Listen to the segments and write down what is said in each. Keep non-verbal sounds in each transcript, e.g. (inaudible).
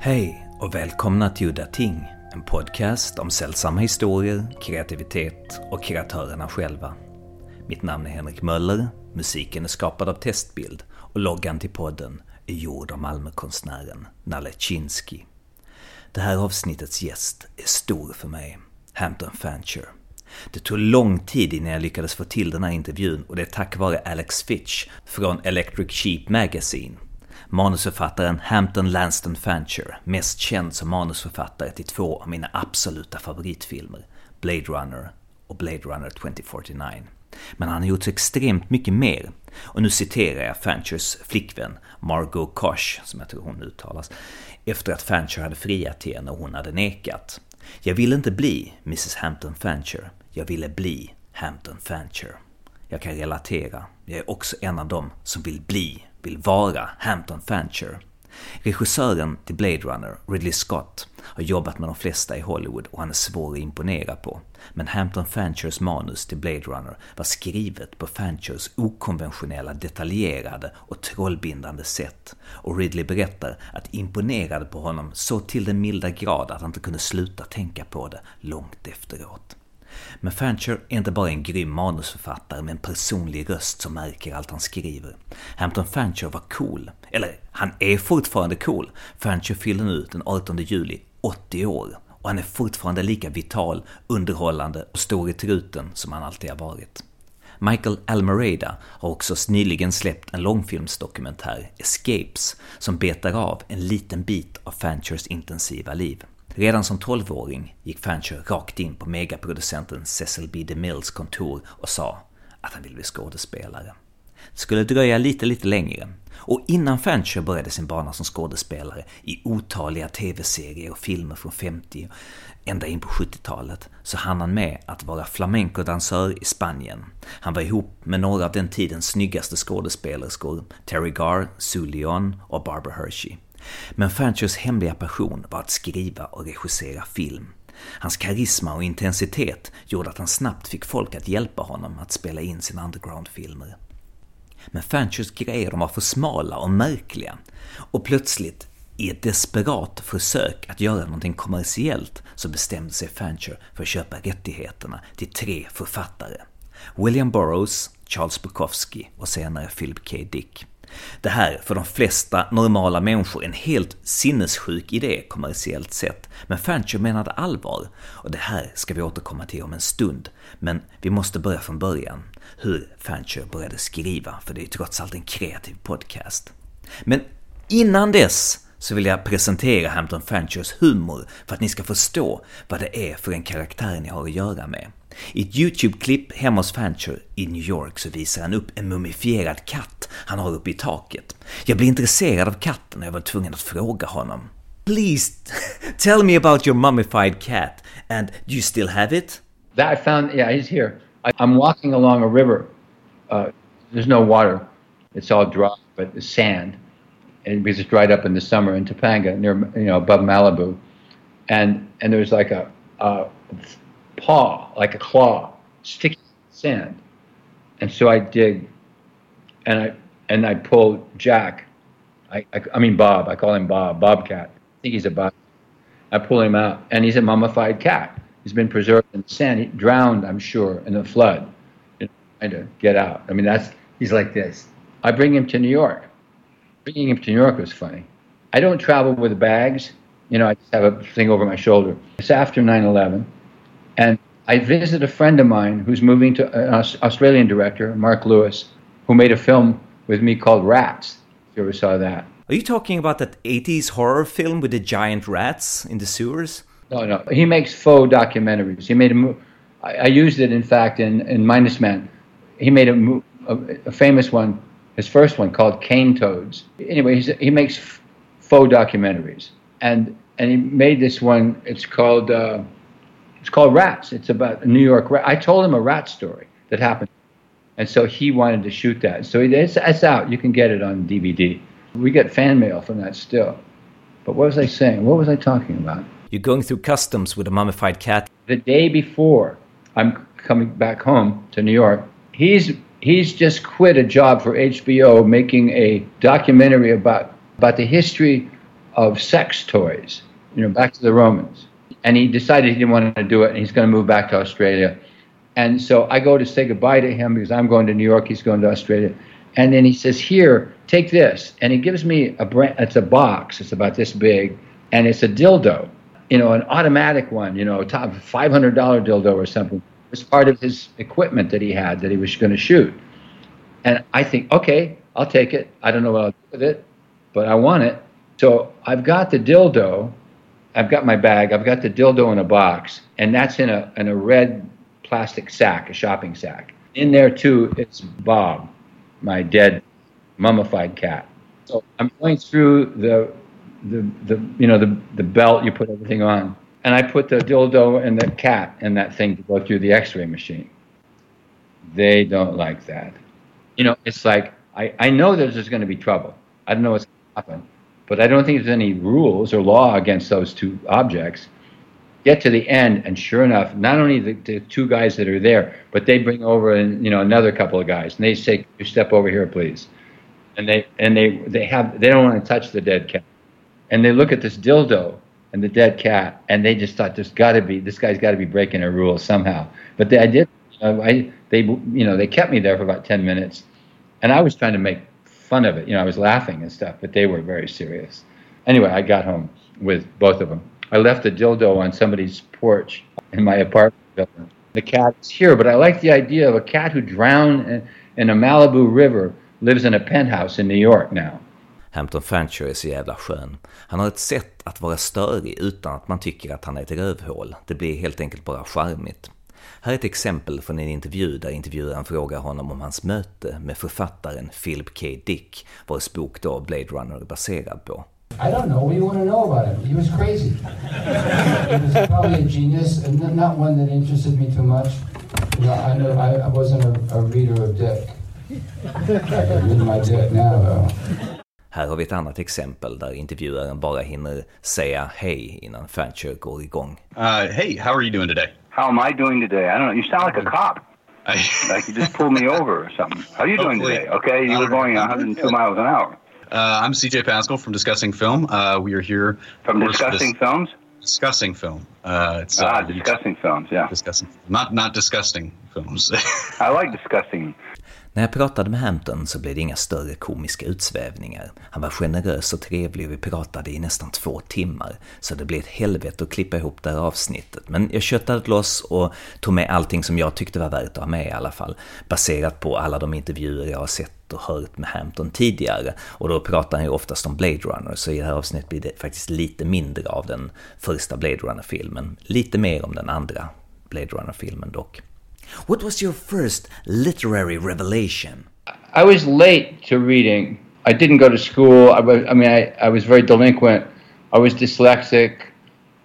Hej och välkomna till Udda Ting, en podcast om sällsamma historier, kreativitet och kreatörerna själva. Mitt namn är Henrik Möller, musiken är skapad av Testbild och loggan till podden är gjord av Malmökonstnären Nalle Chinsky. Det här avsnittets gäst är stor för mig, Hampton Fancher. Det tog lång tid innan jag lyckades få till den här intervjun och det är tack vare Alex Fitch från Electric Sheep Magazine Manusförfattaren Hampton Lanston Fancher, mest känd som manusförfattare till två av mina absoluta favoritfilmer, Blade Runner och Blade Runner 2049. Men han har gjort så extremt mycket mer. Och nu citerar jag Fanchers flickvän Margot Kosh, som jag tror hon uttalas, efter att Fancher hade friat till henne och hon hade nekat. Jag ville inte bli Mrs Hampton Fancher, jag ville bli Hampton Fancher. Jag kan relatera, jag är också en av dem som vill bli vill vara Hampton Fancher. Regissören till Blade Runner, Ridley Scott, har jobbat med de flesta i Hollywood och han är svår att imponera på. Men Hampton Fanchers manus till Blade Runner var skrivet på Fanchers okonventionella, detaljerade och trollbindande sätt. Och Ridley berättar att imponerade på honom så till den milda grad att han inte kunde sluta tänka på det långt efteråt. Men Fancher är inte bara en grym manusförfattare med en personlig röst som märker allt han skriver. Hampton Fancher var cool. Eller, han är fortfarande cool. Fancher fyller nu den 18 juli 80 år. Och han är fortfarande lika vital, underhållande och stor i truten som han alltid har varit. Michael Almereda har också nyligen släppt en långfilmsdokumentär, Escapes, som betar av en liten bit av Fanchers intensiva liv. Redan som 12-åring gick Fancher rakt in på megaproducenten Cecil B. DeMilles kontor och sa att han ville bli skådespelare. Det skulle dröja lite, lite längre. Och innan Fancher började sin bana som skådespelare i otaliga tv-serier och filmer från 50 ända in på 70-talet så hann han med att vara flamencodansör i Spanien. Han var ihop med några av den tidens snyggaste skådespelerskor, Terry Garr, Sue Leon och Barbara Hershey. Men Fanchers hemliga passion var att skriva och regissera film. Hans karisma och intensitet gjorde att han snabbt fick folk att hjälpa honom att spela in sina undergroundfilmer. Men Fanchers grejer de var för smala och märkliga. Och plötsligt, i ett desperat försök att göra någonting kommersiellt, så bestämde sig Fancher för att köpa rättigheterna till tre författare. William Burroughs, Charles Bukowski och senare Philip K. Dick. Det här för de flesta normala människor en helt sinnessjuk idé kommersiellt sett. Men Fancher menade allvar. Och det här ska vi återkomma till om en stund. Men vi måste börja från början. Hur Fancher började skriva, för det är ju trots allt en kreativ podcast. Men innan dess så vill jag presentera Hampton Fanchers humor för att ni ska förstå vad det är för en karaktär ni har att göra med. I ett YouTube-klipp hemma hos Fancher i New York så visar han upp en mumifierad katt han har uppe i taket. Jag blir intresserad av katten och jag var tvungen att fråga honom. Please (laughs) tell me about your mummified cat and do you still have it? That I found, yeah, he's here. I, I'm walking along a river. Uh, there's no water. It's all dry, but the sand. And because it's dried up in the summer in Topanga, near you know above Malibu, and and there's like a, a paw, like a claw, sticking in the sand. And so I dig, and I and I pull Jack. I, I, I mean Bob. I call him Bob. Bobcat. I think he's a Bob. I pull him out, and he's a mummified cat. He's been preserved in the sand. He drowned, I'm sure, in the flood, trying to get out. I mean, that's he's like this. I bring him to New York. Bringing him to New York was funny. I don't travel with bags. You know, I just have a thing over my shoulder. It's after 9 11. I visited a friend of mine who's moving to an Australian director, Mark Lewis, who made a film with me called Rats. If you ever saw that. Are you talking about that 80s horror film with the giant rats in the sewers? No, no. He makes faux documentaries. He made a. I, I used it, in fact, in, in Minus Man. He made a, a, a famous one, his first one called Cane Toads. Anyway, he makes faux documentaries, and and he made this one. It's called. Uh, it's called Rats. It's about a New York rat. I told him a rat story that happened. And so he wanted to shoot that. So it's, it's out. You can get it on DVD. We get fan mail from that still. But what was I saying? What was I talking about? You're going through customs with a mummified cat. The day before I'm coming back home to New York, he's he's just quit a job for HBO making a documentary about about the history of sex toys, you know, back to the Romans. And he decided he didn't want to do it, and he's going to move back to Australia. And so I go to say goodbye to him because I'm going to New York, he's going to Australia. And then he says, Here, take this. And he gives me a brand, it's a box, it's about this big, and it's a dildo, you know, an automatic one, you know, top $500 dildo or something. It was part of his equipment that he had that he was going to shoot. And I think, okay, I'll take it. I don't know what I'll do with it, but I want it. So I've got the dildo. I've got my bag. I've got the dildo in a box, and that's in a in a red plastic sack, a shopping sack. In there too, it's Bob, my dead, mummified cat. So I'm going through the the the you know the the belt you put everything on, and I put the dildo and the cat in that thing to go through the X-ray machine. They don't like that. You know, it's like I, I know there's, there's going to be trouble. I don't know what's going to happen, but I don't think there's any rules or law against those two objects. Get to the end, and sure enough, not only the, the two guys that are there, but they bring over you know another couple of guys, and they say, "You step over here, please." And they and they they have they don't want to touch the dead cat, and they look at this dildo and the dead cat, and they just thought there's got to be this guy's got to be breaking a rule somehow. But they, I did, I they you know they kept me there for about ten minutes, and I was trying to make fun of it. You know, I was laughing and stuff, but they were very serious. Anyway, I got home with both of them. I left the dildo on somebody's porch in my apartment building. The cat is here, but I like the idea of a cat who drowned in, in a Malibu river lives in a penthouse in New York now. Hampton Fancher är så jävla skön. Han har ett sätt att vara störig utan att man tycker att han är ett rövhål. Det blir helt enkelt bara charmigt. Här är ett exempel från en intervju där intervjuaren frågar honom om hans möte med författaren Philip K. Dick, vars bok då Blade Runner är baserad på. I don't know. What do you want to know about him? He was crazy. he was probably a genius, and not one that interested me too much. You know, I know I, wasn't a, a reader of Dick. I can read my Dick now, though. Här har vi ett annat exempel där intervjuaren bara hinner säga hej innan Fancher går igång. Uh, hey, how are you doing today? How am I doing today? I don't know. You sound like a cop. (laughs) I, like you just pulled me over or something. How are you doing Hopefully. today? Okay, you were going 102 miles an hour. uh, I'm CJ Pascal from Discussing Film. Uh, we are here From discussing dis- films? Discussing film. Uh, it's Ah, uh, discussing films, yeah. discussing, not not disgusting films. (laughs) I like discussing. När jag pratade med Hampton så blev det inga större komiska utsvävningar. Han var generös och trevlig och vi pratade i nästan två timmar. Så det blev ett helvete att klippa ihop det här avsnittet. Men jag köttade loss och tog med allting som jag tyckte var värt att ha med i alla fall. Baserat på alla de intervjuer jag har sett och hört med Hampton tidigare. Och då pratar han ju oftast om Blade Runner, så i det här avsnittet blir det faktiskt lite mindre av den första Blade Runner-filmen. Lite mer om den andra Blade Runner-filmen dock. What was your first literary revelation? I was late to reading. I didn't go to school. I, was, I mean, I, I was very delinquent. I was dyslexic.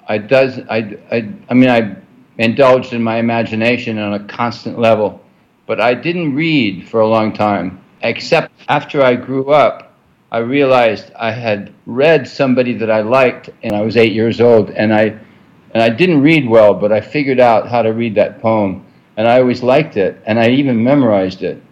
I does I, I I mean I indulged in my imagination on a constant level, but I didn't read for a long time. Except after I grew up, I realized I had read somebody that I liked, and I was eight years old, and I and I didn't read well, but I figured out how to read that poem, and I always liked it, and I even memorized it.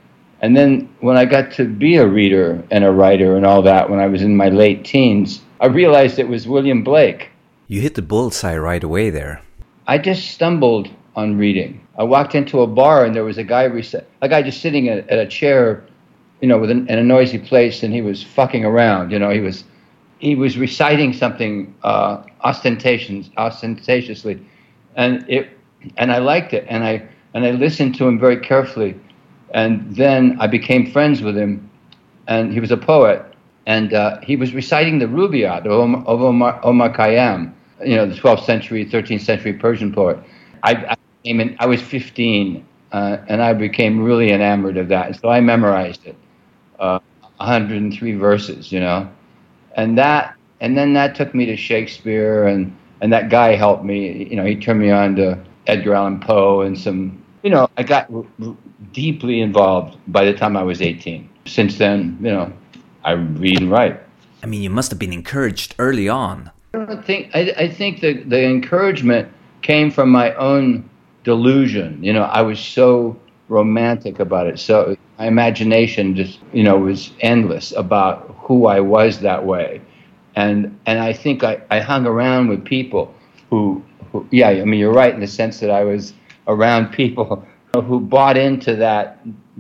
And then when I got to be a reader and a writer and all that, when I was in my late teens, I realized it was William Blake. You hit the bullseye right away there. I just stumbled on reading. I walked into a bar and there was a guy, a guy just sitting at, at a chair, you know, with an, in a noisy place, and he was fucking around. You know, he was he was reciting something uh, ostentatious, ostentatiously, and it and I liked it, and I and I listened to him very carefully, and then I became friends with him, and he was a poet, and uh, he was reciting the Rubaiyat of Omar, of Omar, Omar Khayyam, you know, the 12th century, 13th century Persian poet. I, I came in, I was 15, uh, and I became really enamored of that, so I memorized it, uh, 103 verses, you know, and that, and then that took me to Shakespeare, and and that guy helped me, you know, he turned me on to Edgar Allan Poe and some, you know, I got r- r- deeply involved by the time I was 18. Since then, you know, I read and write. I mean, you must have been encouraged early on. I don't think I, I think the the encouragement came from my own delusion. You know, I was so romantic about it. So my imagination just you know was endless about who I was that way, and and I think I, I hung around with people who, who yeah I mean you're right in the sense that I was around people (laughs) who bought into that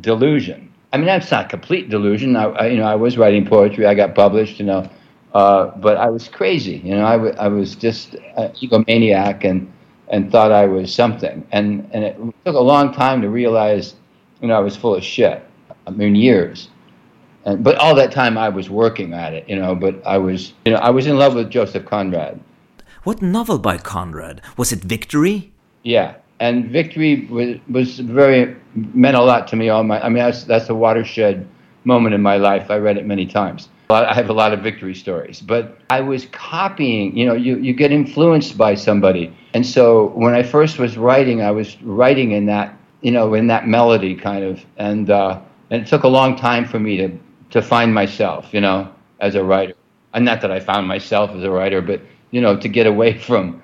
delusion. I mean that's not a complete delusion. I, I you know I was writing poetry. I got published. You know, uh, but I was crazy. You know I, w- I was just an egomaniac and and thought I was something. And and it took a long time to realize you know I was full of shit. I mean years. And, but all that time I was working at it, you know. But I was, you know, I was in love with Joseph Conrad. What novel by Conrad? Was it Victory? Yeah, and Victory was was very meant a lot to me. All my, I mean, that's that's a watershed moment in my life. I read it many times. I have a lot of victory stories, but I was copying. You know, you you get influenced by somebody, and so when I first was writing, I was writing in that, you know, in that melody kind of, and uh, and it took a long time for me to to find myself, you know, as a writer. And not that I found myself as a writer, but you know, to get away from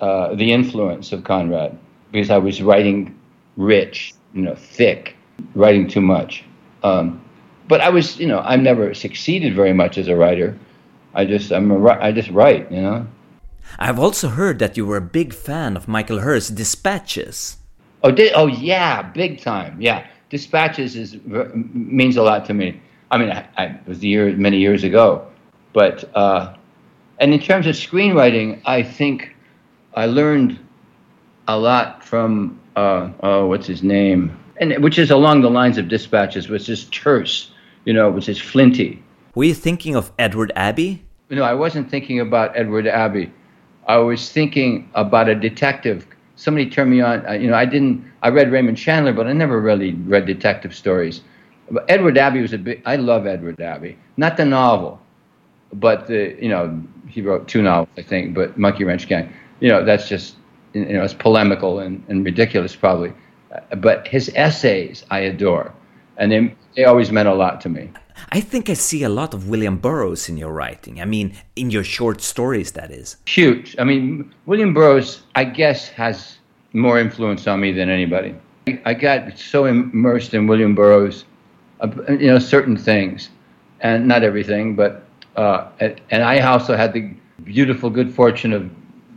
uh, the influence of Conrad because I was writing rich, you know, thick, writing too much. Um, but I was, you know, I've never succeeded very much as a writer. I just, I'm a, I just write, you know. I've also heard that you were a big fan of Michael Herr's Dispatches. Oh, did, oh yeah, big time. Yeah, Dispatches is means a lot to me. I mean, I, I, it was year, many years ago, but uh, and in terms of screenwriting, I think I learned a lot from uh, oh, what's his name, and which is along the lines of Dispatches, which is terse, you know, which is flinty. Were you thinking of Edward Abbey? No, I wasn't thinking about Edward Abbey. I was thinking about a detective. Somebody turned me on. Uh, you know, I didn't. I read Raymond Chandler, but I never really read detective stories. Edward Abbey was a big. I love Edward Abbey, not the novel, but the you know he wrote two novels I think, but Monkey Wrench Gang. You know that's just you know it's polemical and, and ridiculous probably, but his essays I adore, and they they always meant a lot to me. I think I see a lot of William Burroughs in your writing. I mean, in your short stories, that is. Huge. I mean, William Burroughs, I guess, has more influence on me than anybody. I got so immersed in William Burroughs you know, certain things, and not everything, but uh, and I also had the beautiful good fortune of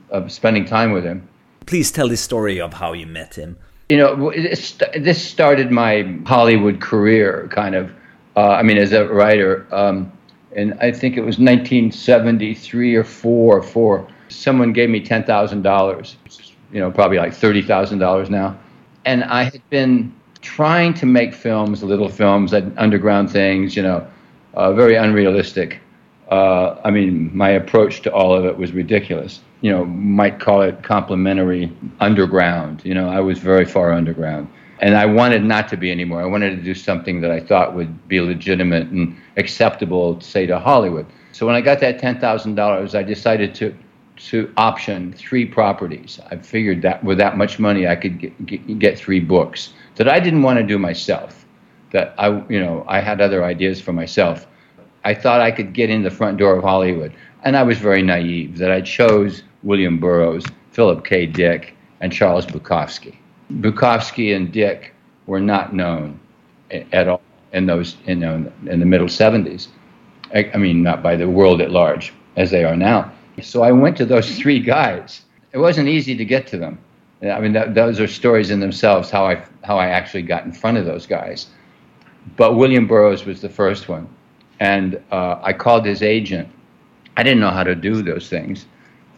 of spending time with him. Please tell the story of how you met him. You know, this started my Hollywood career, kind of. Uh, I mean, as a writer, um, and I think it was 1973 or four or four. Someone gave me ten thousand dollars. You know, probably like thirty thousand dollars now, and I had been trying to make films, little films, underground things, you know, uh, very unrealistic. Uh, I mean, my approach to all of it was ridiculous. You know, might call it complimentary underground. You know, I was very far underground. And I wanted not to be anymore. I wanted to do something that I thought would be legitimate and acceptable, say, to Hollywood. So when I got that $10,000, I decided to to option three properties. I figured that with that much money, I could get, get, get three books that I didn't want to do myself. That I, you know, I had other ideas for myself. I thought I could get in the front door of Hollywood, and I was very naive that I chose William Burroughs, Philip K. Dick, and Charles Bukowski. Bukowski and Dick were not known at all in those, you know, in the middle 70s. I, I mean, not by the world at large as they are now. So I went to those (laughs) three guys. It wasn't easy to get to them. I mean, that, those are stories in themselves how I how I actually got in front of those guys. But William Burroughs was the first one, and uh, I called his agent. I didn't know how to do those things,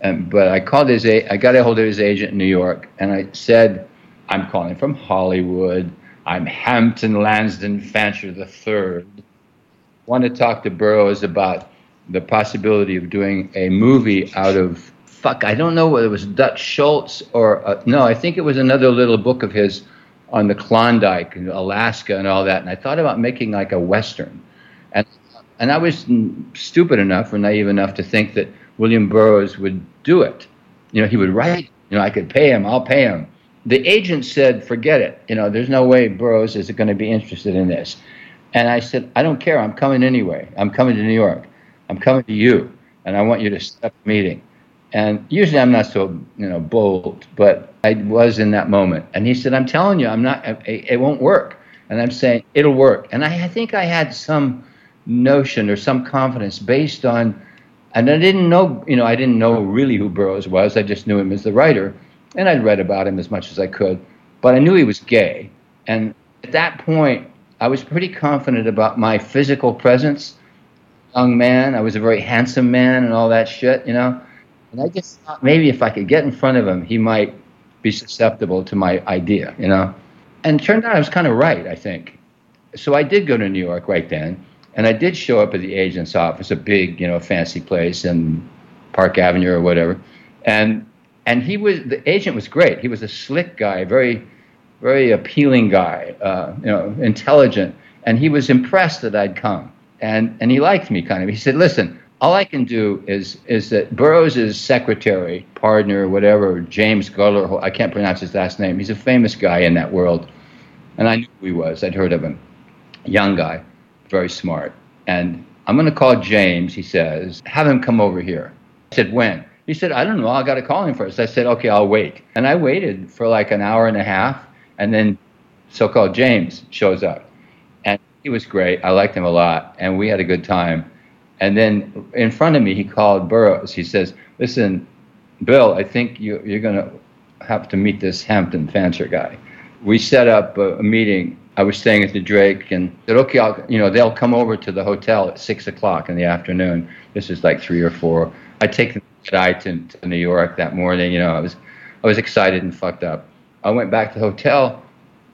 and, but I called his a- I got a hold of his agent in New York, and I said, "I'm calling from Hollywood. I'm Hampton Lansden Fancher III. Want to talk to Burroughs about the possibility of doing a movie out of fuck, I don't know whether it was Dutch Schultz or uh, no, I think it was another little book of his on the Klondike and Alaska and all that. And I thought about making like a western, and and I was stupid enough or naive enough to think that William Burroughs would do it. You know, he would write. You know, I could pay him. I'll pay him. The agent said, "Forget it. You know, there's no way Burroughs is going to be interested in this." And I said, "I don't care. I'm coming anyway. I'm coming to New York. I'm coming to you, and I want you to set up a meeting." And usually I'm not so, you know, bold, but I was in that moment. And he said, I'm telling you, I'm not, it, it won't work. And I'm saying, it'll work. And I, I think I had some notion or some confidence based on And I didn't know, you know, I didn't know really who Burroughs was. I just knew him as the writer, and I'd read about him as much as I could. But I knew he was gay, and at that point, I was pretty confident about my physical presence. Young man, I was a very handsome man, and all that shit, you know. And I just thought maybe if I could get in front of him, he might be susceptible to my idea, you know. And turned out I was kind of right, I think. So I did go to New York right then, and I did show up at the agent's office, a big, you know, fancy place in Park Avenue or whatever. And and he was the agent was great. He was a slick guy, very very appealing guy, uh, you know, intelligent, and he was impressed that I'd come, and and he liked me kind of. He said, "Listen, all I can do is is that Burroughs' secretary, partner, whatever, James Guller, I can't pronounce his last name. He's a famous guy in that world, and I knew who he was. I'd heard of him. Young guy, very smart, and I'm going to call James. He says, have him come over here. I said, when? He said, I don't know. I got to call him first. I said, okay, I'll wait. And I waited for like an hour and a half and then so-called James shows up, and he was great. I liked him a lot, and we had a good time. And then in front of me, he called Burroughs. He says, "Listen, Bill, I think you, you're going to have to meet this Hampton Fancher guy." We set up a, a meeting. I was staying at the Drake, and said, "Okay, I'll, you know, they'll come over to the hotel at six o'clock in the afternoon." This is like three or four. I take the guy to, to New York that morning. You know, I was, I was excited and fucked up. I went back to the hotel,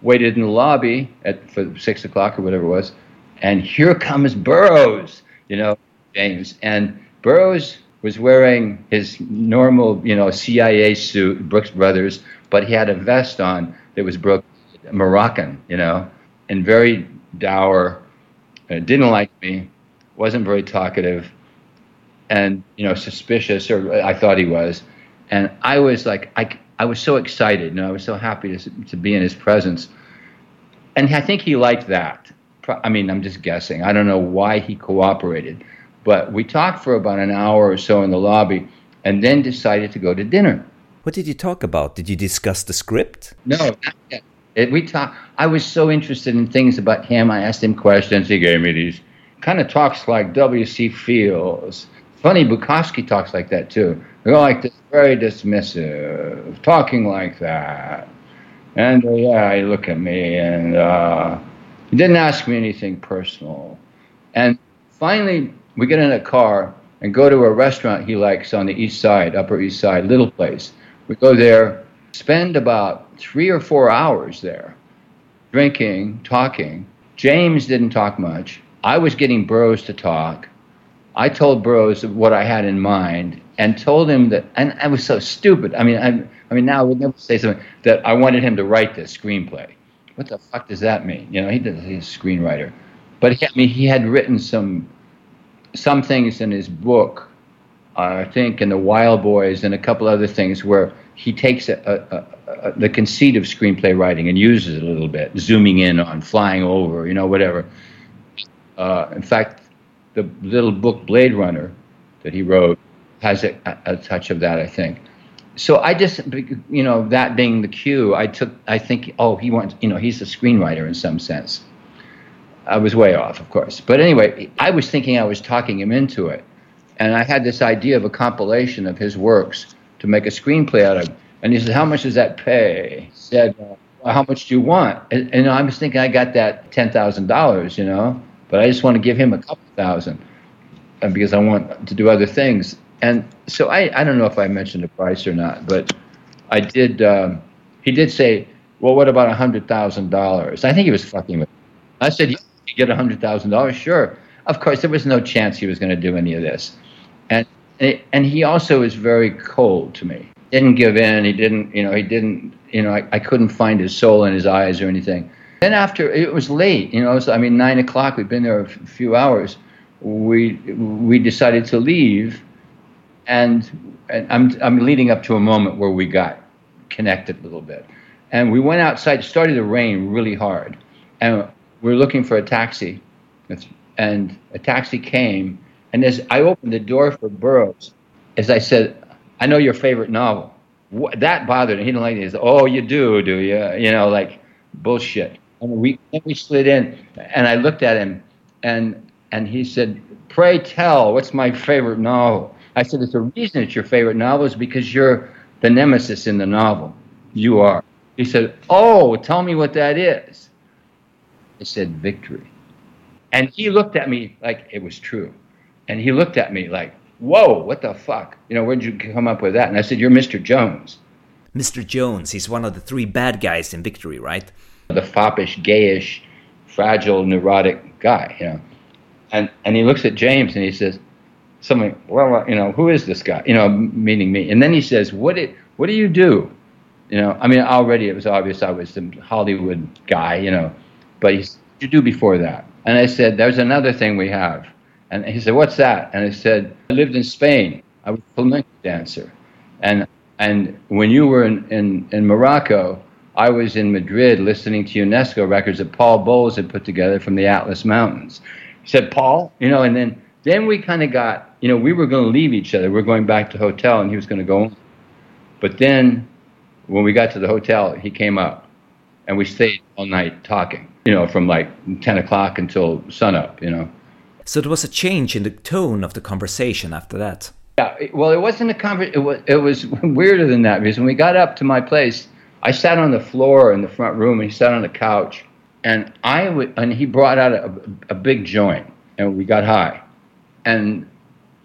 waited in the lobby at for six o'clock or whatever it was, and here comes Burroughs, you know, James. And Burroughs was wearing his normal, you know, CIA suit, Brooks Brothers, but he had a vest on that was Brooks Moroccan, you know, and very dour. Uh, didn't like me, wasn't very talkative, and you know, suspicious, or I thought he was. And I was like, I, I was so excited, you know, I was so happy to, to be in his presence. And I think he liked that. I mean, I'm just guessing. I don't know why he cooperated. But we talked for about an hour or so in the lobby and then decided to go to dinner. What did you talk about? Did you discuss the script? No, it, we talked. I was so interested in things about him. I asked him questions. He gave me these kind of talks like W.C. Fields. Funny, Bukowski talks like that too. They're like this, very dismissive, talking like that. And uh, yeah, he looked at me and uh, he didn't ask me anything personal. And finally, we get in a car and go to a restaurant he likes on the east side, Upper East Side, little place. We go there, spend about three or four hours there, drinking, talking. James didn't talk much. I was getting Burroughs to talk. I told Burroughs what I had in mind and told him that, and I was so stupid. I mean, I, I mean, now I would never say something that I wanted him to write this screenplay. What the fuck does that mean? You know, he does, he's a screenwriter, but he, I mean, he had written some, some things in his book, uh, I think, in the Wild Boys and a couple other things where he takes a, a, a, the conceit of screenplay writing and uses it a little bit, zooming in on, flying over, you know, whatever. Uh, in fact, the little book Blade Runner that he wrote has a, a, touch of that, I think. So I just, you know, that being the cue, I took, I think, oh, he wants, you know, he's a screenwriter in some sense. I was way off, of course. But anyway, I was thinking I was talking him into it. And I had this idea of a compilation of his works to make a screenplay out of. And he said, How much does that pay? He said, well, How much do you want? And, and I was thinking I got that $10,000, you know, but I just want to give him a couple thousand uh, because I want to do other things. And so I, I don't know if I mentioned the price or not, but I did. Um, he did say, "Well, what about a hundred thousand dollars?" I think he was fucking with. Me. I said, "You get a hundred thousand dollars, sure." Of course, there was no chance he was going to do any of this, and and he also was very cold to me. Didn't give in. He didn't, you know, he didn't, you know, I, I couldn't find his soul in his eyes or anything. Then after it was late, you know, was, I mean nine o'clock. We'd been there a few hours. We we decided to leave and, and I'm, I'm leading up to a moment where we got connected a little bit. And we went outside. It started to rain really hard. And we are looking for a taxi. And a taxi came. And as I opened the door for Burroughs, as I said, I know your favorite novel. That bothered him. He didn't like it. He said, oh, you do, do you? You know, like bullshit. And we, we slid in. And I looked at him. And and he said, "Pray tell, what's my favorite novel?" I said, "It's the reason it's your favorite novel is because you're the nemesis in the novel. You are." He said, "Oh, tell me what that is." I said, "Victory." And he looked at me like it was true, and he looked at me like, "Whoa, what the fuck? You know, where'd you come up with that?" And I said, "You're Mr. Jones." Mr. Jones, he's one of the three bad guys in Victory, right? The foppish, gayish, fragile, neurotic guy, you know. And and he looks at James and he says, something, well, uh, you know, who is this guy? You know, meaning me. And then he says, what did, what do you do? You know, I mean, already it was obvious I was the Hollywood guy, you know, but he said, what did you do before that? And I said, there's another thing we have. And he said, what's that? And I said, I lived in Spain. I was a flamenco dancer. And, and when you were in, in, in Morocco, I was in Madrid listening to UNESCO records that Paul Bowles had put together from the Atlas Mountains. He said, Paul, you know, and then, then we kind of got, you know, we were going to leave each other. We are going back to the hotel and he was going to go. But then when we got to the hotel, he came up and we stayed all night talking, you know, from like 10 o'clock until sunup, you know. So there was a change in the tone of the conversation after that. Yeah, well, it wasn't a conversation. It was, it was (laughs) weirder than that because when we got up to my place, I sat on the floor in the front room, and he sat on the couch, and I would, and he brought out a, a big joint, and we got high, and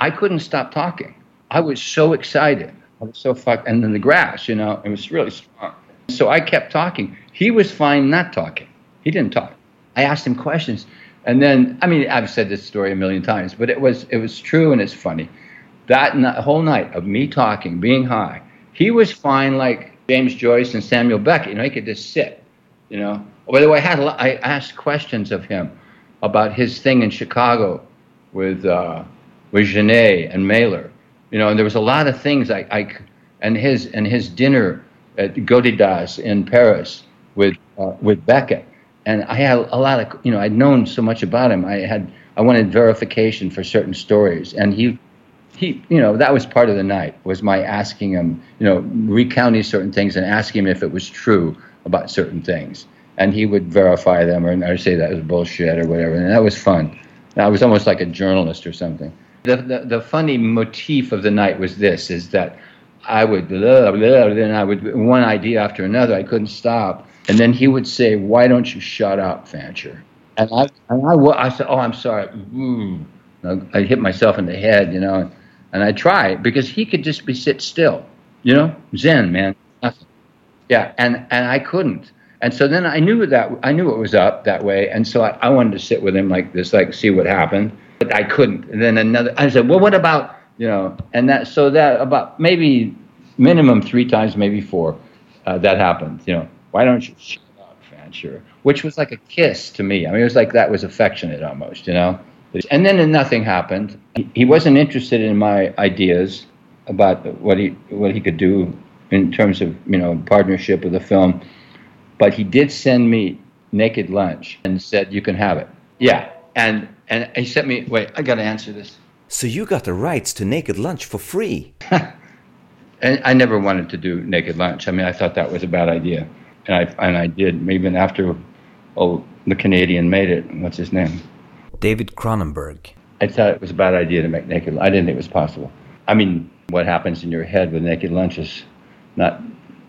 I couldn't stop talking. I was so excited. I was so fucked, and in the grass, you know, it was really strong. So I kept talking. He was fine not talking. He didn't talk. I asked him questions, and then I mean I've said this story a million times, but it was it was true and it's funny. That whole night of me talking, being high, he was fine like James Joyce and Samuel Beckett. You know, he could just sit. You know. Oh, by the way, I had I asked questions of him about his thing in Chicago with uh, with Genet and Mailer. You know, and there was a lot of things I, I and his and his dinner at Godidas in Paris with uh, with Beckett. And I had a lot of you know I'd known so much about him. I had I wanted verification for certain stories, and he he, you know, that was part of the night was my asking him, you know, recounting certain things and asking him if it was true about certain things, and he would verify them or, or say that was bullshit or whatever, and that was fun. And I was almost like a journalist or something. The, the, the funny motif of the night was this: is that I would blah, blah, then I would one idea after another. I couldn't stop, and then he would say, "Why don't you shut up, Fancher?" And I and I, I said, "Oh, I'm sorry." I hit myself in the head, you know. And I try because he could just be sit still, you know, Zen, man. Yeah, and and I couldn't. And so then I knew that I knew it was up that way, and so I, I wanted to sit with him like this, like see what happened, but I couldn't. And then another, I said, well, what about you know? And that so that about maybe minimum three times, maybe four, uh, that happened. You know, why don't you shut up, Fancher? Which was like a kiss to me. I mean, it was like that was affectionate almost, you know. And then nothing happened. He wasn't interested in my ideas about what he what he could do in terms of you know partnership with the film, but he did send me Naked Lunch and said you can have it. Yeah, and and he sent me. Wait, I got to answer this. So you got the rights to Naked Lunch for free. (laughs) and I never wanted to do Naked Lunch. I mean, I thought that was a bad idea, and I and I did even after oh the Canadian made it. What's his name? David Cronenberg. I thought it was a bad idea to make Naked. I didn't think it was possible. I mean, what happens in your head with Naked Lunch is not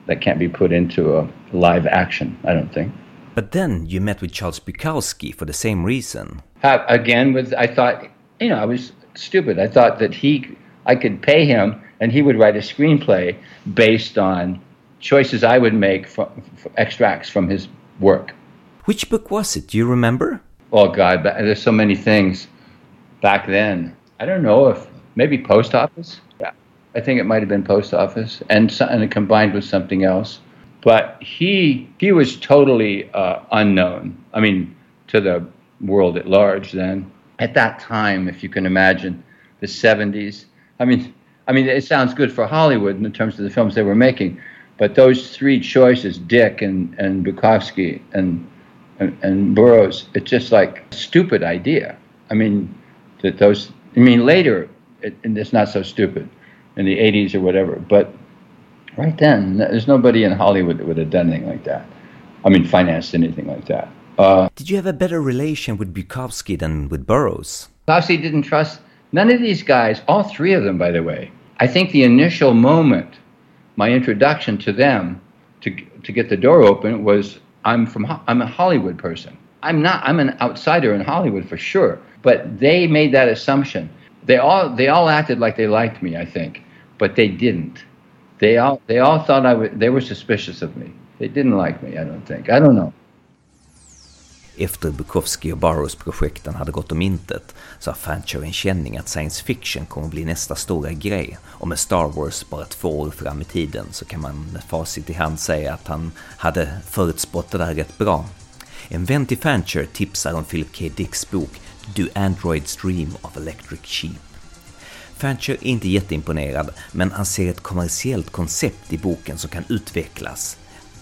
that can't be put into a live action. I don't think. But then you met with Charles Bukowski for the same reason. Uh, again, with I thought, you know, I was stupid. I thought that he, I could pay him, and he would write a screenplay based on choices I would make from, from extracts from his work. Which book was it? Do you remember? Oh God, there's so many things back then. I don't know if maybe post office. Yeah, I think it might have been post office, and and combined with something else. But he he was totally uh, unknown. I mean, to the world at large. Then at that time, if you can imagine, the '70s. I mean, I mean, it sounds good for Hollywood in terms of the films they were making, but those three choices, Dick and and Bukowski and and, and Burroughs, it's just like a stupid idea. I mean, that those, I mean, later, it, it's not so stupid in the 80s or whatever, but right then, there's nobody in Hollywood that would have done anything like that. I mean, financed anything like that. Uh, Did you have a better relation with Bukowski than with Burroughs? Bukowski didn't trust none of these guys, all three of them, by the way. I think the initial moment, my introduction to them to, to get the door open was I'm from I'm a Hollywood person. I'm not I'm an outsider in Hollywood for sure. But they made that assumption. They all they all acted like they liked me, I think, but they didn't. They all they all thought I would they were suspicious of me. They didn't like me, I don't think. I don't know. Efter Bukowski och Burroughs projekten hade gått om intet så har Fancher en känning att science fiction kommer bli nästa stora grej och med Star Wars bara två år fram i tiden så kan man med facit i hand säga att han hade förutspått det där rätt bra. En vän till Fancher tipsar om Philip K. Dicks bok Do Androids Dream of Electric Sheep. Fancher är inte jätteimponerad, men han ser ett kommersiellt koncept i boken som kan utvecklas.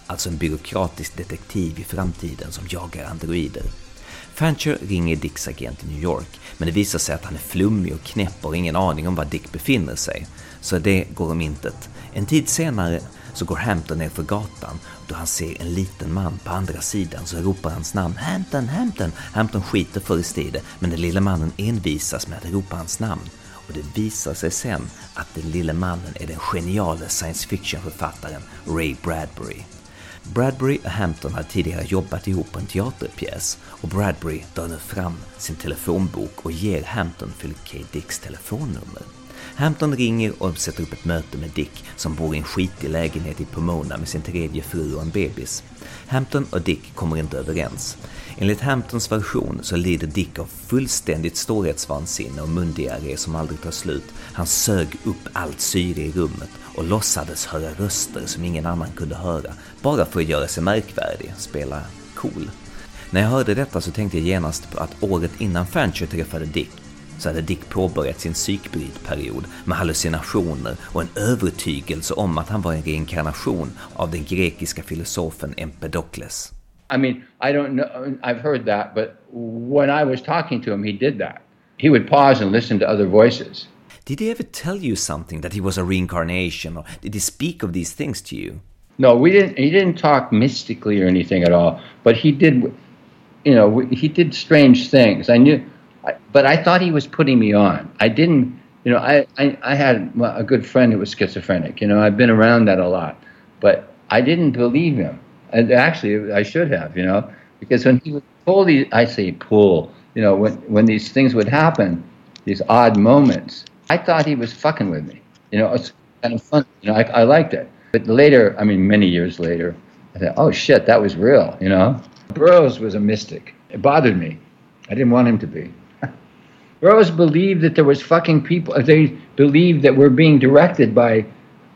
Alltså en byråkratisk detektiv i framtiden som jagar androider. Fancher ringer Dicks agent i New York, men det visar sig att han är flummig och knäpp och har ingen aning om var Dick befinner sig. Så det går om intet. En tid senare så går Hampton ner för gatan. Då han ser en liten man på andra sidan så ropar hans namn Hampton, Hampton. Hampton skiter för i det, men den lille mannen envisas med att ropa hans namn. Och det visar sig sen att den lille mannen är den geniala science fiction-författaren Ray Bradbury. Bradbury och Hampton hade tidigare jobbat ihop på en teaterpjäs och Bradbury drar nu fram sin telefonbok och ger Hampton Philip K. Dicks telefonnummer. Hampton ringer och sätter upp ett möte med Dick som bor i en skitig lägenhet i Pomona med sin tredje fru och en bebis. Hampton och Dick kommer inte överens. Enligt Hamptons version så lider Dick av fullständigt storhetsvansinne och mundiarré som aldrig tar slut. Han sög upp allt syre i rummet och låtsades höra röster som ingen annan kunde höra, bara för att göra sig märkvärdig, spela cool. När jag hörde detta så tänkte jag genast på att året innan Fancher träffade Dick så hade Dick påbörjat sin psykbrytperiod med hallucinationer och en övertygelse om att han var en reinkarnation av den grekiska filosofen Empedokles. I mean, I don't know. I've heard that, but when I was talking to him, he did that. He would pause and listen to other voices. Did he ever tell you something that he was a reincarnation or did he speak of these things to you? No, we didn't. He didn't talk mystically or anything at all. But he did. You know, he did strange things. I knew, but I thought he was putting me on. I didn't. You know, I, I I had a good friend who was schizophrenic. You know, I've been around that a lot, but I didn't believe him. And actually, I should have. You know, because when he would pull these, I say pull. You know, when when these things would happen, these odd moments, I thought he was fucking with me. You know, it's kind of fun. You know, I, I liked it. But later, I mean, many years later, I thought, oh shit, that was real. You know, Burroughs was a mystic. It bothered me. I didn't want him to be. (laughs) Burroughs believed that there was fucking people. Uh, they believed that we're being directed by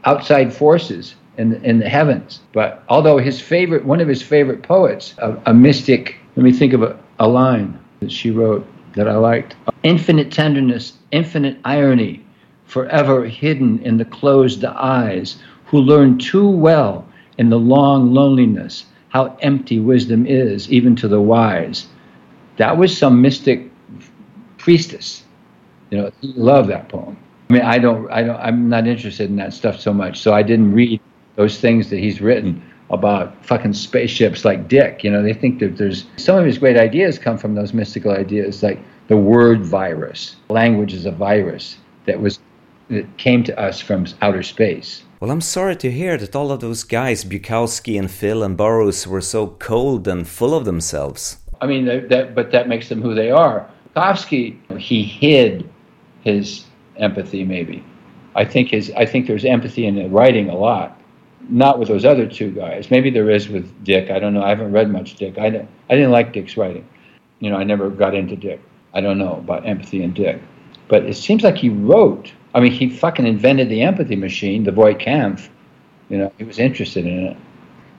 outside forces in in the heavens. But although his favorite, one of his favorite poets, a, a mystic. Let me think of a, a line that she wrote that I liked. Infinite tenderness, infinite irony, forever hidden in the closed eyes, who learn too well in the long loneliness how empty wisdom is, even to the wise. That was some mystic priestess. You know, he loved that poem. I mean, I don't, I don't, I'm not interested in that stuff so much, so I didn't read those things that he's written about fucking spaceships like Dick. You know, they think that there's some of his great ideas come from those mystical ideas, like the word virus. Language is a virus that was that came to us from outer space. Well, I'm sorry to hear that all of those guys, Bukowski and Phil and Burroughs, were so cold and full of themselves. I mean, that, that but that makes them who they are. Bukowski, he hid his empathy. Maybe, I think his. I think there's empathy in the writing a lot. Not with those other two guys. Maybe there is with Dick. I don't know. I haven't read much Dick. I, I didn't like Dick's writing. You know, I never got into Dick. I don't know about empathy and Dick. But it seems like he wrote. I mean, he fucking invented the empathy machine, the Voight Kampff. You know, he was interested in it.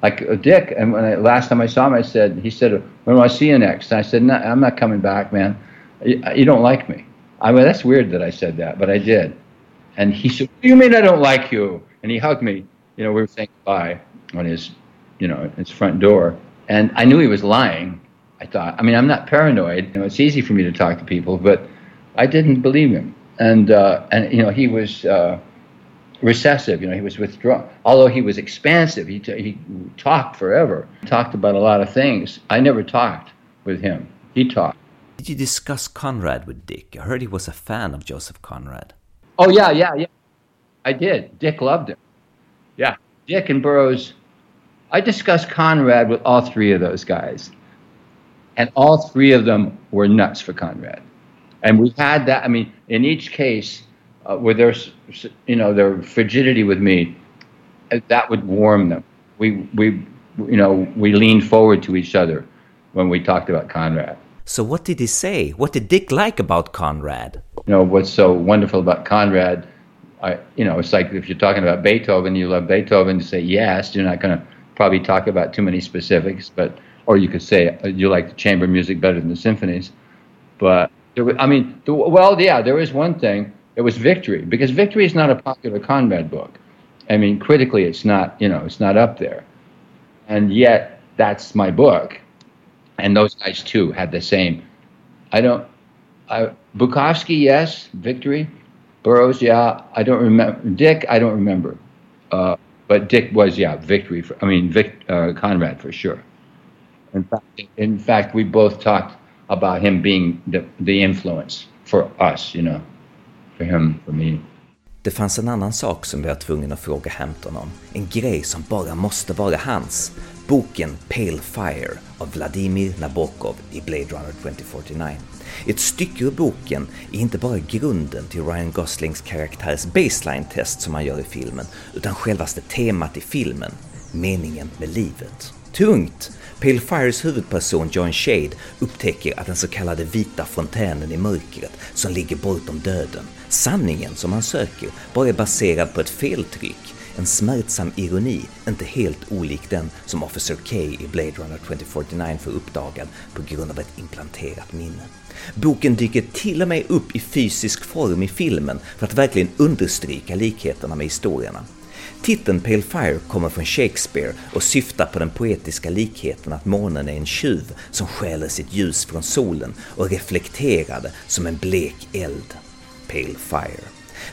Like Dick, and when I, last time I saw him, I said, he said, "When will I see you next?" And I said, no, "I'm not coming back, man. You, you don't like me." I mean, that's weird that I said that, but I did. And he said, "What do you mean I don't like you?" And he hugged me. You know, we were saying goodbye on his, you know, his front door, and I knew he was lying. I thought, I mean, I'm not paranoid. You know, it's easy for me to talk to people, but I didn't believe him. And uh, and you know, he was uh, recessive. You know, he was withdrawn. Although he was expansive, he t- he talked forever. Talked about a lot of things. I never talked. with him. He talked. Did you discuss Conrad with Dick? I heard he was a fan of Joseph Conrad. Oh yeah, yeah, yeah. I did. Dick loved him. Yeah, Dick and Burroughs. I discussed Conrad with all three of those guys, and all three of them were nuts for Conrad. And we had that. I mean, in each case, uh, where there's, you know, their frigidity with me, that would warm them. We, we, you know, we leaned forward to each other when we talked about Conrad. So what did he say? What did Dick like about Conrad? You know, what's so wonderful about Conrad, I, you know, it's like if you're talking about Beethoven, you love Beethoven, you say yes, you're not going to probably talk about too many specifics, but, or you could say uh, you like the chamber music better than the symphonies. But, was, I mean, the, well, yeah, there is one thing. It was Victory, because Victory is not a popular Conrad book. I mean, critically, it's not, you know, it's not up there. And yet, that's my book and those guys too had the same. I don't. I, Bukowski, yes. Victory. Burroughs, yeah. I don't remember. Dick, I don't remember. Uh, but Dick was, yeah, victory. For, I mean, Vic, uh, Conrad for sure. In fact, in fact, we both talked about him being the, the influence for us, you know, for him, for me. Det fanns en annan sak som vi var tvungna att fråga Hampton om. En grej som bara måste vara hans. Boken Pale Fire av Vladimir Nabokov i Blade Runner 2049. Ett stycke ur boken är inte bara grunden till Ryan Goslings karaktärs baseline-test som han gör i filmen, utan självaste temat i filmen, meningen med livet. Tungt! Pale Fires huvudperson John Shade upptäcker att den så kallade vita fontänen i mörkret som ligger bortom döden, sanningen som han söker, bara är baserad på ett feltryck en smärtsam ironi, inte helt olik den som Officer K i Blade Runner 2049 får uppdagad på grund av ett implanterat minne. Boken dyker till och med upp i fysisk form i filmen för att verkligen understryka likheterna med historierna. Titeln Pale Fire kommer från Shakespeare och syftar på den poetiska likheten att månen är en tjuv som stjäler sitt ljus från solen och reflekterar det som en blek eld. Pale Fire.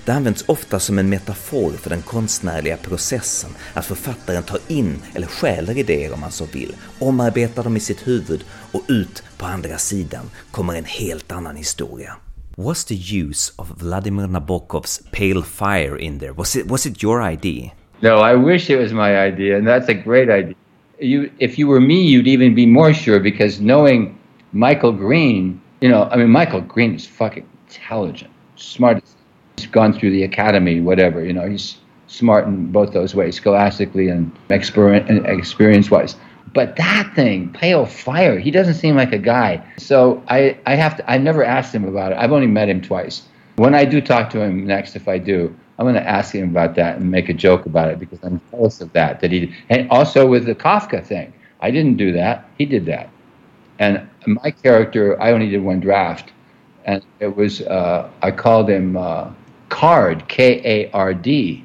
Det används ofta som en metafor för den konstnärliga processen att författaren tar in eller stjäler idéer om man så vill, omarbetar dem i sitt huvud och ut på andra sidan kommer en helt annan historia. Was the use of Vladimir Nabokov's Pale Fire in there? Was it was it your idea? No, I wish it was my idea, and that's a great idea. You, if you were me, you'd even be more sure because knowing Michael Green, you know, I mean, Michael Green is fucking intelligent, smart He's gone through the academy, whatever. You know, he's smart in both those ways, scholastically and experience wise. But that thing, pale fire, he doesn't seem like a guy. So I, I have to. I never asked him about it. I've only met him twice. When I do talk to him next, if I do, I'm going to ask him about that and make a joke about it because I'm jealous of that. That he and also with the Kafka thing, I didn't do that. He did that, and my character, I only did one draft, and it was uh, I called him. Uh, Card, K A R D.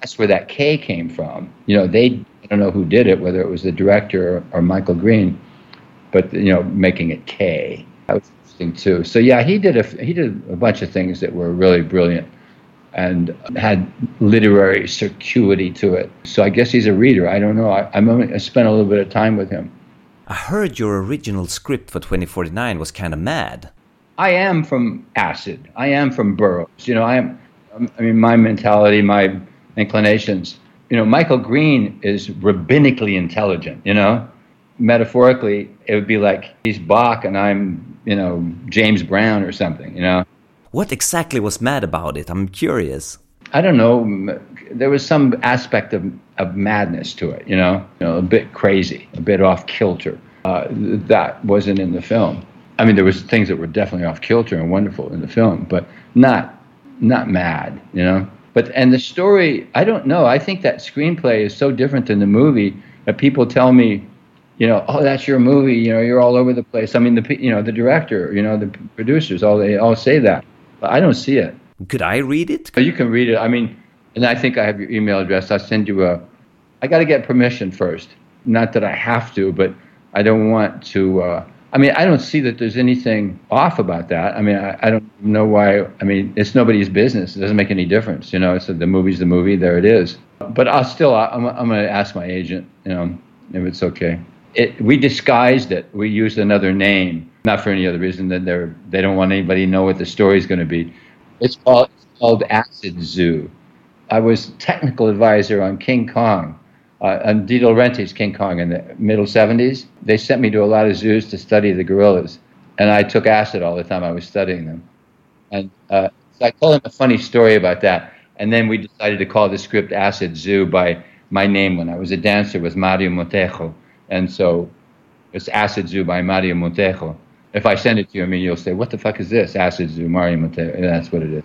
That's where that K came from. You know, they, I don't know who did it, whether it was the director or, or Michael Green, but, you know, making it K. That was interesting too. So, yeah, he did a, he did a bunch of things that were really brilliant and had literary circuity to it. So I guess he's a reader. I don't know. I, I'm only, I spent a little bit of time with him. I heard your original script for 2049 was kind of mad. I am from acid. I am from Burroughs. You know, I am. I mean, my mentality, my inclinations. You know, Michael Green is rabbinically intelligent. You know, metaphorically, it would be like he's Bach and I'm, you know, James Brown or something. You know. What exactly was mad about it? I'm curious. I don't know. There was some aspect of, of madness to it. You know, you know, a bit crazy, a bit off kilter. Uh, that wasn't in the film. I mean, there was things that were definitely off kilter and wonderful in the film, but not not mad, you know. But and the story, I don't know. I think that screenplay is so different than the movie that people tell me, you know, oh, that's your movie. You know, you're all over the place. I mean, the you know the director, you know, the producers, all they all say that, but I don't see it. Could I read it? You can read it. I mean, and I think I have your email address. I'll send you a. I got to get permission first. Not that I have to, but I don't want to. Uh, I mean, I don't see that there's anything off about that. I mean, I, I, don't know why. I mean, it's nobody's business. It doesn't make any difference. You know, so the movie's the movie. There it is. But I'll still, I'm, I'm going to ask my agent, you know, if it's okay. it, we disguised it. We used another name, not for any other reason than they're they don't want anybody to know what the story is going to be. It's called it's called Acid Zoo. I was technical advisor on King Kong, uh, on De Laurentiis King Kong in the middle '70s. They sent me to a lot of zoos to study the gorillas, and I took acid all the time I was studying them. And uh, so I told him a funny story about that. And then we decided to call the script Acid Zoo by my name when I was a dancer was Mario Montejo. And so it's Acid Zoo by Mario Montejo. If I send it to you, I mean, you'll say, what the fuck is this? Acid Montejo. And that's what it is.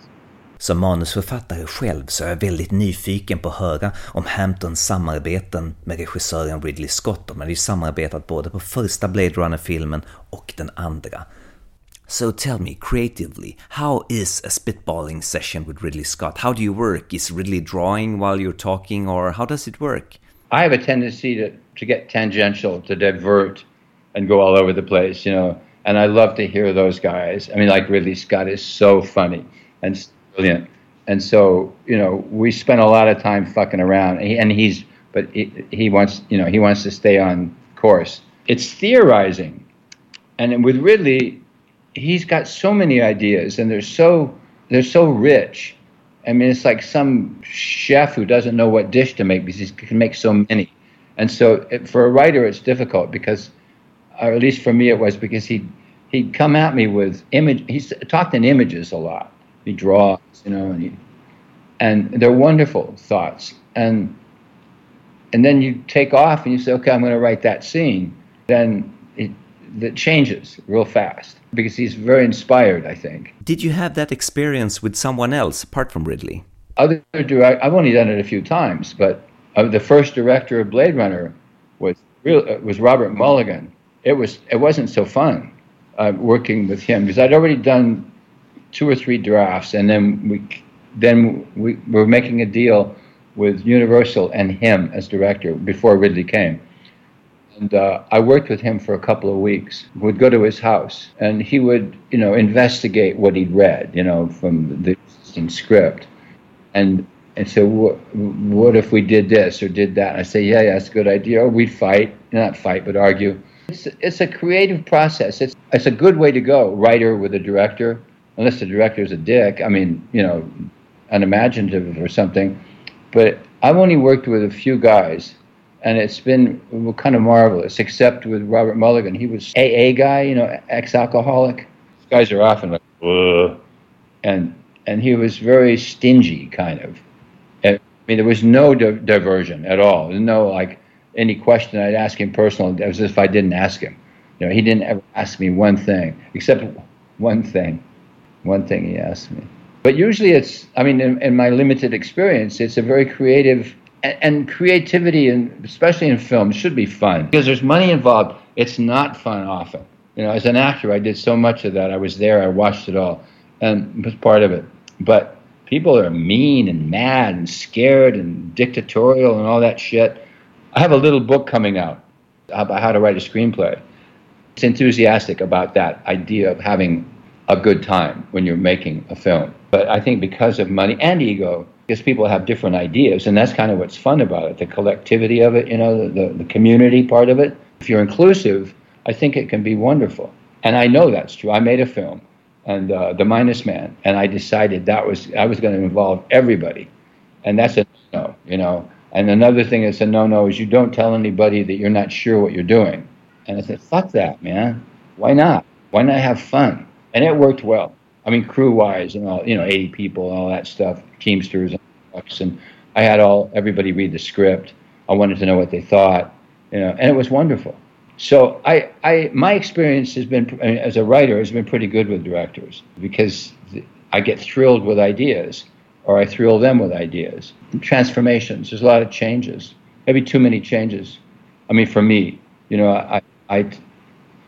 Som manusförfattare själv så är jag väldigt nyfiken på att höra om Hamptons samarbeten med regissören Ridley Scott. De har ju samarbetat både på första Blade Runner-filmen och den andra. So tell me creatively, how is a spitballing session with Ridley Scott? How do you work? Is Ridley drawing while you're talking, or how does it work? I have a tendency to, to get tangential, to divert and go all over the place, you know. And I love to hear those guys. I mean, like Ridley Scott is so funny and brilliant. And so, you know, we spend a lot of time fucking around. And he's, but he, he wants, you know, he wants to stay on course. It's theorizing. And with Ridley, he's got so many ideas, and they're so they're so rich. I mean, it's like some chef who doesn't know what dish to make because he can make so many. And so, it, for a writer, it's difficult because, or at least for me, it was because he he'd come at me with image. He talked in images a lot. He draws, you know, and he, and they're wonderful thoughts. And and then you take off and you say, okay, I'm going to write that scene. Then it, it changes real fast because he's very inspired, I think. Did you have that experience with someone else apart from Ridley? Other direct, I've only done it a few times, but uh, the first director of Blade Runner was real, uh, was Robert Mulligan. It was it wasn't so fun uh, working with him because I'd already done two or three drafts, and then we then we were making a deal with Universal and him as director before Ridley came. And uh, I worked with him for a couple of weeks. Would go to his house, and he would, you know, investigate what he'd read, you know, from the existing script, and and so what, what if we did this or did that? And I say, yeah, yeah, that's a good idea. Or we'd fight, not fight, but argue. It's it's a creative process. It's it's a good way to go. Writer with a director, unless the director's a dick. I mean, you know, unimaginative or something. But I've only worked with a few guys and it's been kind of marvelous. Except with Robert Mulligan, he was AA guy, you know, ex-alcoholic. These guys are often like, Ugh. and and he was very stingy, kind of. I mean, there was no di- diversion at all. No like any question I'd ask him personally. It was as if I didn't ask him. You know, he didn't ever ask me one thing, except one thing. One thing he asked me. But usually, it's. I mean, in, in my limited experience, it's a very creative and, creativity, and especially in film, should be fun because there's money involved. It's not fun often. You know, as an actor, I did so much of that. I was there. I watched it all, and was part of it. But people are mean and mad and scared and dictatorial and all that shit. I have a little book coming out about how to write a screenplay. It's enthusiastic about that idea of having a good time when you're making a film. But I think because of money and ego, because people have different ideas, and that's kind of what's fun about it the collectivity of it, you know, the, the community part of it. If you're inclusive, I think it can be wonderful. And I know that's true. I made a film, and uh, The Minus Man, and I decided that was I was going to involve everybody, and that's a no, you know. And another thing that's a no-no is you don't tell anybody that you're not sure what you're doing. And I said, fuck that, man. Why not? Why not have fun? And it worked well. I mean, crew-wise and all, you know, 80 people and all that stuff, Teamsters and trucks, and I had all everybody read the script. I wanted to know what they thought, you know, and it was wonderful. So I, I, my experience has been as a writer has been pretty good with directors because I get thrilled with ideas, or I thrill them with ideas. Transformations. There's a lot of changes. Maybe too many changes. I mean, for me, you know, I, I,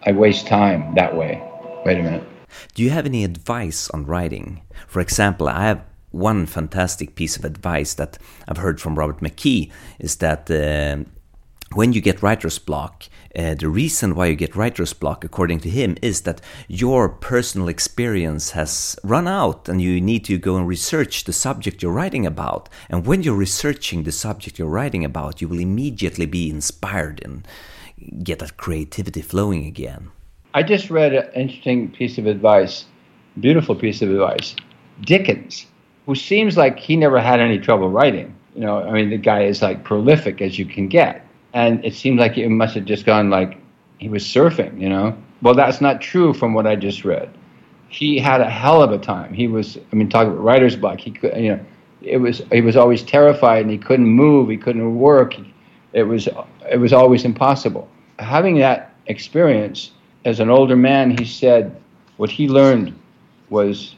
I waste time that way. Wait a minute. Do you have any advice on writing? For example, I have one fantastic piece of advice that I've heard from Robert McKee is that uh, when you get writer's block, uh, the reason why you get writer's block, according to him, is that your personal experience has run out and you need to go and research the subject you're writing about. And when you're researching the subject you're writing about, you will immediately be inspired and get that creativity flowing again? I just read an interesting piece of advice, beautiful piece of advice. Dickens, who seems like he never had any trouble writing. You know, I mean, the guy is like prolific as you can get. And it seemed like it must have just gone like he was surfing, you know? Well, that's not true from what I just read. He had a hell of a time. He was, I mean, talk about writer's block. He could, you know, it was he was always terrified and he couldn't move. He couldn't work. It was it was always impossible. Having that experience as an older man, he said what he learned was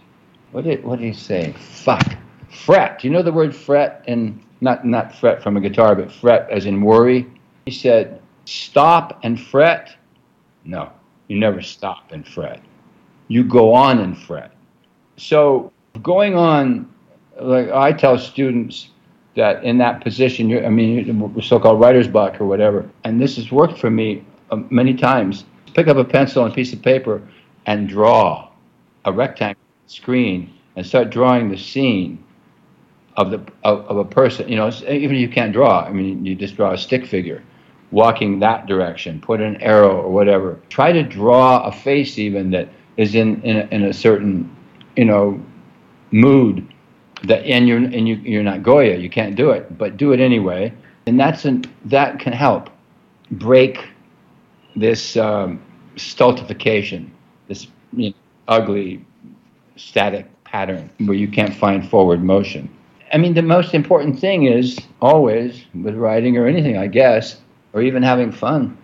what did what did he say? Fuck, fret. Do you know the word fret? And not not fret from a guitar, but fret as in worry. He said, stop and fret. No, you never stop and fret. You go on and fret. So going on, like I tell students that in that position, you're I mean, so-called writer's block or whatever, and this has worked for me uh, many times. Pick up a pencil and a piece of paper and draw a rectangle screen and start drawing the scene of the of, of, a person. You know, even if you can't draw, I mean, you just draw a stick figure walking that direction. Put an arrow or whatever. Try to draw a face even that is in in a, in a certain you know mood that and you're and you you're not Goya. You can't do it, but do it anyway. And that's an that can help break this um, stultification, this you know, ugly static pattern where you can't find forward motion. I mean, the most important thing is always with writing or anything, I guess, or even having fun,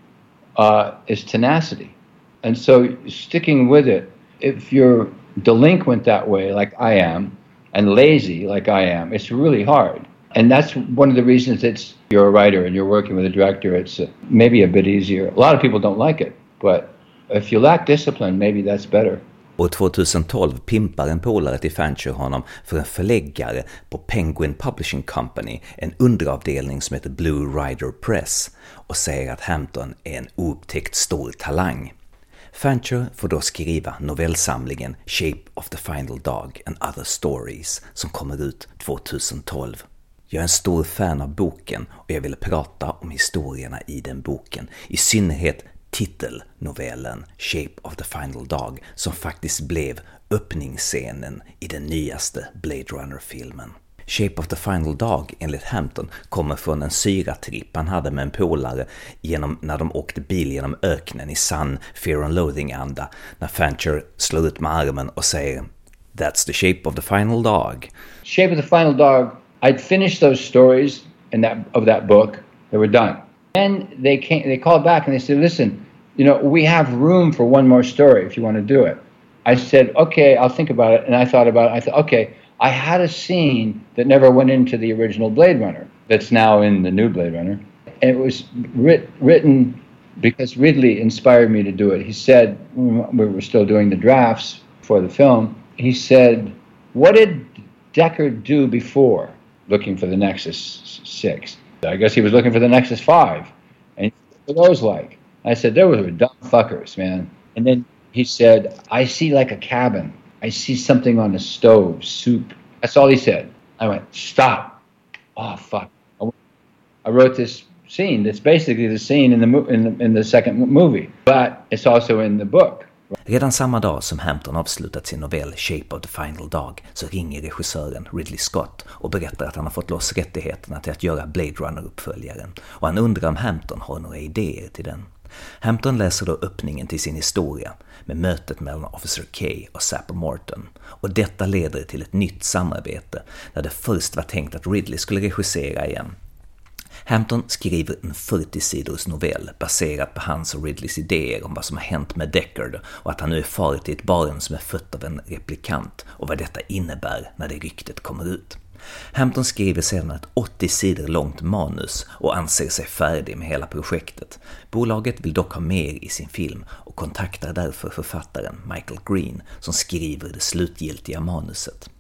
uh, is tenacity. And so sticking with it, if you're delinquent that way, like I am, and lazy like I am, it's really hard. And that's one of the reasons it's you're a writer and you're working with a director, it's uh, maybe a bit easier. A lot of people don't like it, but if you lack discipline, maybe that's better. År 2012 pimpar en polare till Fancher honom för en förläggare på Penguin Publishing Company, en underavdelning som heter Blue Rider Press, och säger att Hampton är en oupptäckt stor talang. Fancher får då skriva novellsamlingen Shape of the Final Dog and Other Stories som kommer ut 2012. Jag är en stor fan av boken och jag ville prata om historierna i den boken, i synnerhet titelnovellen Shape of the Final Dog som faktiskt blev öppningsscenen i den nyaste Blade Runner-filmen. Shape of the Final Dog, enligt Hampton, kommer från en syratripp han hade med en polare genom, när de åkte bil genom öknen i sann Fear and Loathing-anda, när Fancher slår ut med armen och säger “That's the shape of the final dog”. Shape of the final dog, I'd finished those stories in that, of that book, they were done. And they came, they called back and they said, listen, you know, we have room for one more story if you want to do it. I said, okay, I'll think about it. And I thought about it. I thought, okay, I had a scene that never went into the original Blade Runner that's now in the new Blade Runner. And it was writ- written because Ridley inspired me to do it. He said, mm, we were still doing the drafts for the film, he said, What did Deckard do before looking for the Nexus 6? I guess he was looking for the Nexus 5. And what those like? I said, Those were dumb fuckers, man. And then he said, I see like a cabin. I see something on the stove, soup. That's all he said. I went, Stop. Oh, fuck. I wrote this scene that's basically the scene in the, in the, in the second movie, but it's also in the book. Redan samma dag som Hampton avslutat sin novell Shape of the Final Dog så ringer regissören Ridley Scott och berättar att han har fått loss rättigheterna till att göra Blade Runner-uppföljaren. Och han undrar om Hampton har några idéer till den. Hampton läser då öppningen till sin historia med mötet mellan Officer K och Sapper Morton. Och detta leder till ett nytt samarbete där det först var tänkt att Ridley skulle regissera igen. Hampton skriver en 40-sidors novell baserad på hans och Ridleys idéer om vad som har hänt med Deckard och att han nu är far till ett barn som är fött av en replikant och vad detta innebär när det ryktet kommer ut. Hampton skriver sedan ett 80 sidor långt manus och anser sig färdig med hela projektet. Bolaget vill dock ha mer i sin film och kontaktar därför författaren Michael Green som skriver det slutgiltiga manuset.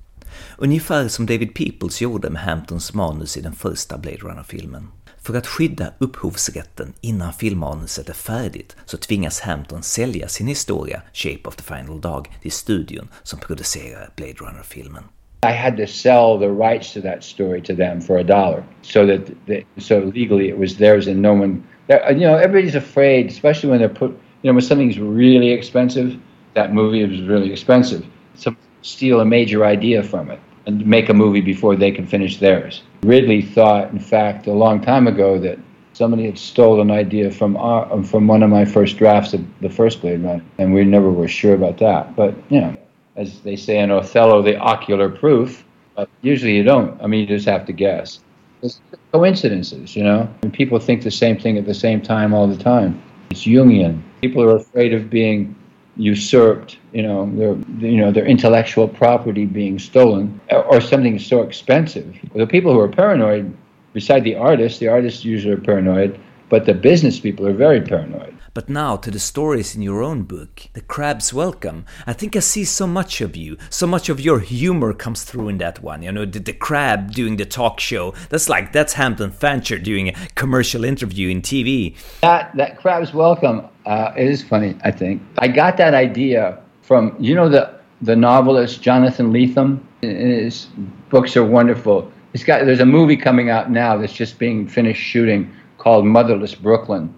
Ungefär som David Peoples gjorde med Hamptons manus i den första Blade Runner-filmen. För att skydda upphovsrätten innan filmmanuset är färdigt så tvingas Hampton sälja sin historia Shape of the Final Dog till studion som producerar Blade Runner-filmen. I had to sell the rights to that story to them for a dollar, so that they, so legally it was theirs, and no one You know, everybody's afraid, especially when they're put. You know, when something's really expensive. That movie was really expensive. Some steal a major idea from it and make a movie before they can finish theirs. Ridley thought, in fact, a long time ago that somebody had stolen an idea from our, um, from one of my first drafts of the first Blade Runner, and we never were sure about that. But you know, as they say in Othello, the ocular proof. But usually you don't. I mean, you just have to guess. It's coincidences, you know. And people think the same thing at the same time all the time. It's Jungian. People are afraid of being usurped, you know, their you know their intellectual property being stolen, or something so expensive. The people who are paranoid, beside the artists, the artists usually are paranoid, but the business people are very paranoid. But now to the stories in your own book, The Crab's Welcome. I think I see so much of you, so much of your humor comes through in that one. You know, the, the crab doing the talk show. That's like that's Hampton Fancher doing a commercial interview in TV. That that crab's welcome uh, is funny. I think I got that idea from you know the the novelist Jonathan Lethem. His books are wonderful. He's got there's a movie coming out now that's just being finished shooting called Motherless Brooklyn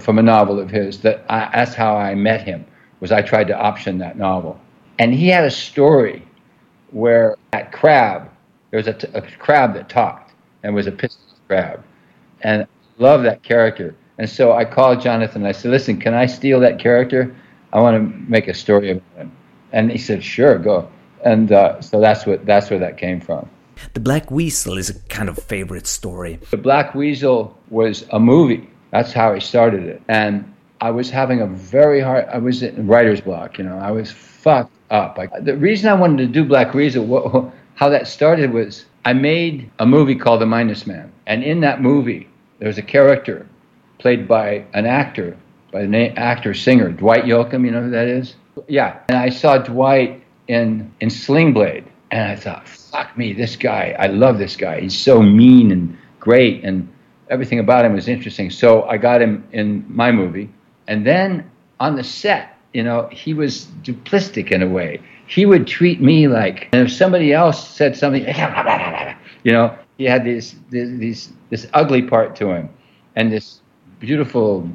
from a novel of his. That I, that's how I met him. Was I tried to option that novel, and he had a story where that crab there was a, t- a crab that talked and was a pistol crab, and I love that character. And so I called Jonathan. and I said, "Listen, can I steal that character? I want to make a story about him." And he said, "Sure, go." And uh, so that's what that's where that came from. The Black Weasel is a kind of favorite story. The Black Weasel was a movie. That's how I started it. And I was having a very hard, I was in writer's block, you know, I was fucked up. I, the reason I wanted to do Black Weasel, (laughs) what, how that started was I made a movie called The Minus Man. And in that movie, there was a character played by an actor, by name, actor singer, Dwight Yoakam, you know who that is? Yeah. And I saw Dwight in, in Sling Blade. And I thought, fuck me, this guy, I love this guy. He's so mean and great, and everything about him was interesting. So I got him in my movie. And then on the set, you know, he was duplistic in a way. He would treat me like, and if somebody else said something, (laughs) you know, he had this, this, this, this ugly part to him and this beautiful,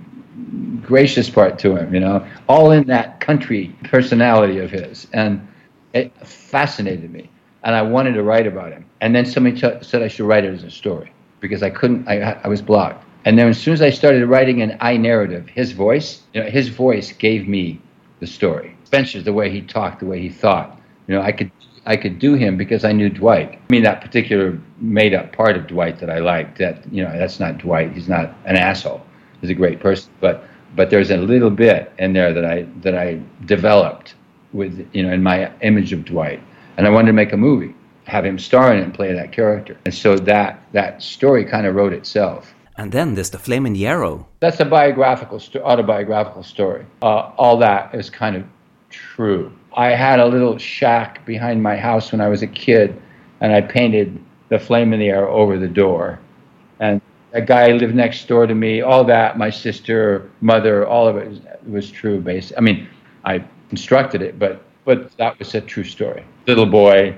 gracious part to him, you know, all in that country personality of his. And it fascinated me, and I wanted to write about him. And then somebody t- said I should write it as a story because I couldn't. I, I was blocked. And then as soon as I started writing an I narrative, his voice, you know, his voice gave me the story. Spencer's the way he talked, the way he thought. You know, I could I could do him because I knew Dwight. I mean, that particular made up part of Dwight that I liked. That you know, that's not Dwight. He's not an asshole. He's a great person, but but there's a little bit in there that I that I developed with you know in my image of Dwight, and I wanted to make a movie, have him star in it and play that character, and so that that story kind of wrote itself. And then there's The Flame in the Arrow. That's a biographical, sto- autobiographical story. Uh, all that is kind of true. I had a little shack behind my house when I was a kid, and I painted the flame in the arrow over the door. And a guy lived next door to me. All that, my sister, mother, all of it was, was true. Basically, I mean, I constructed it, but but that was a true story. Little boy,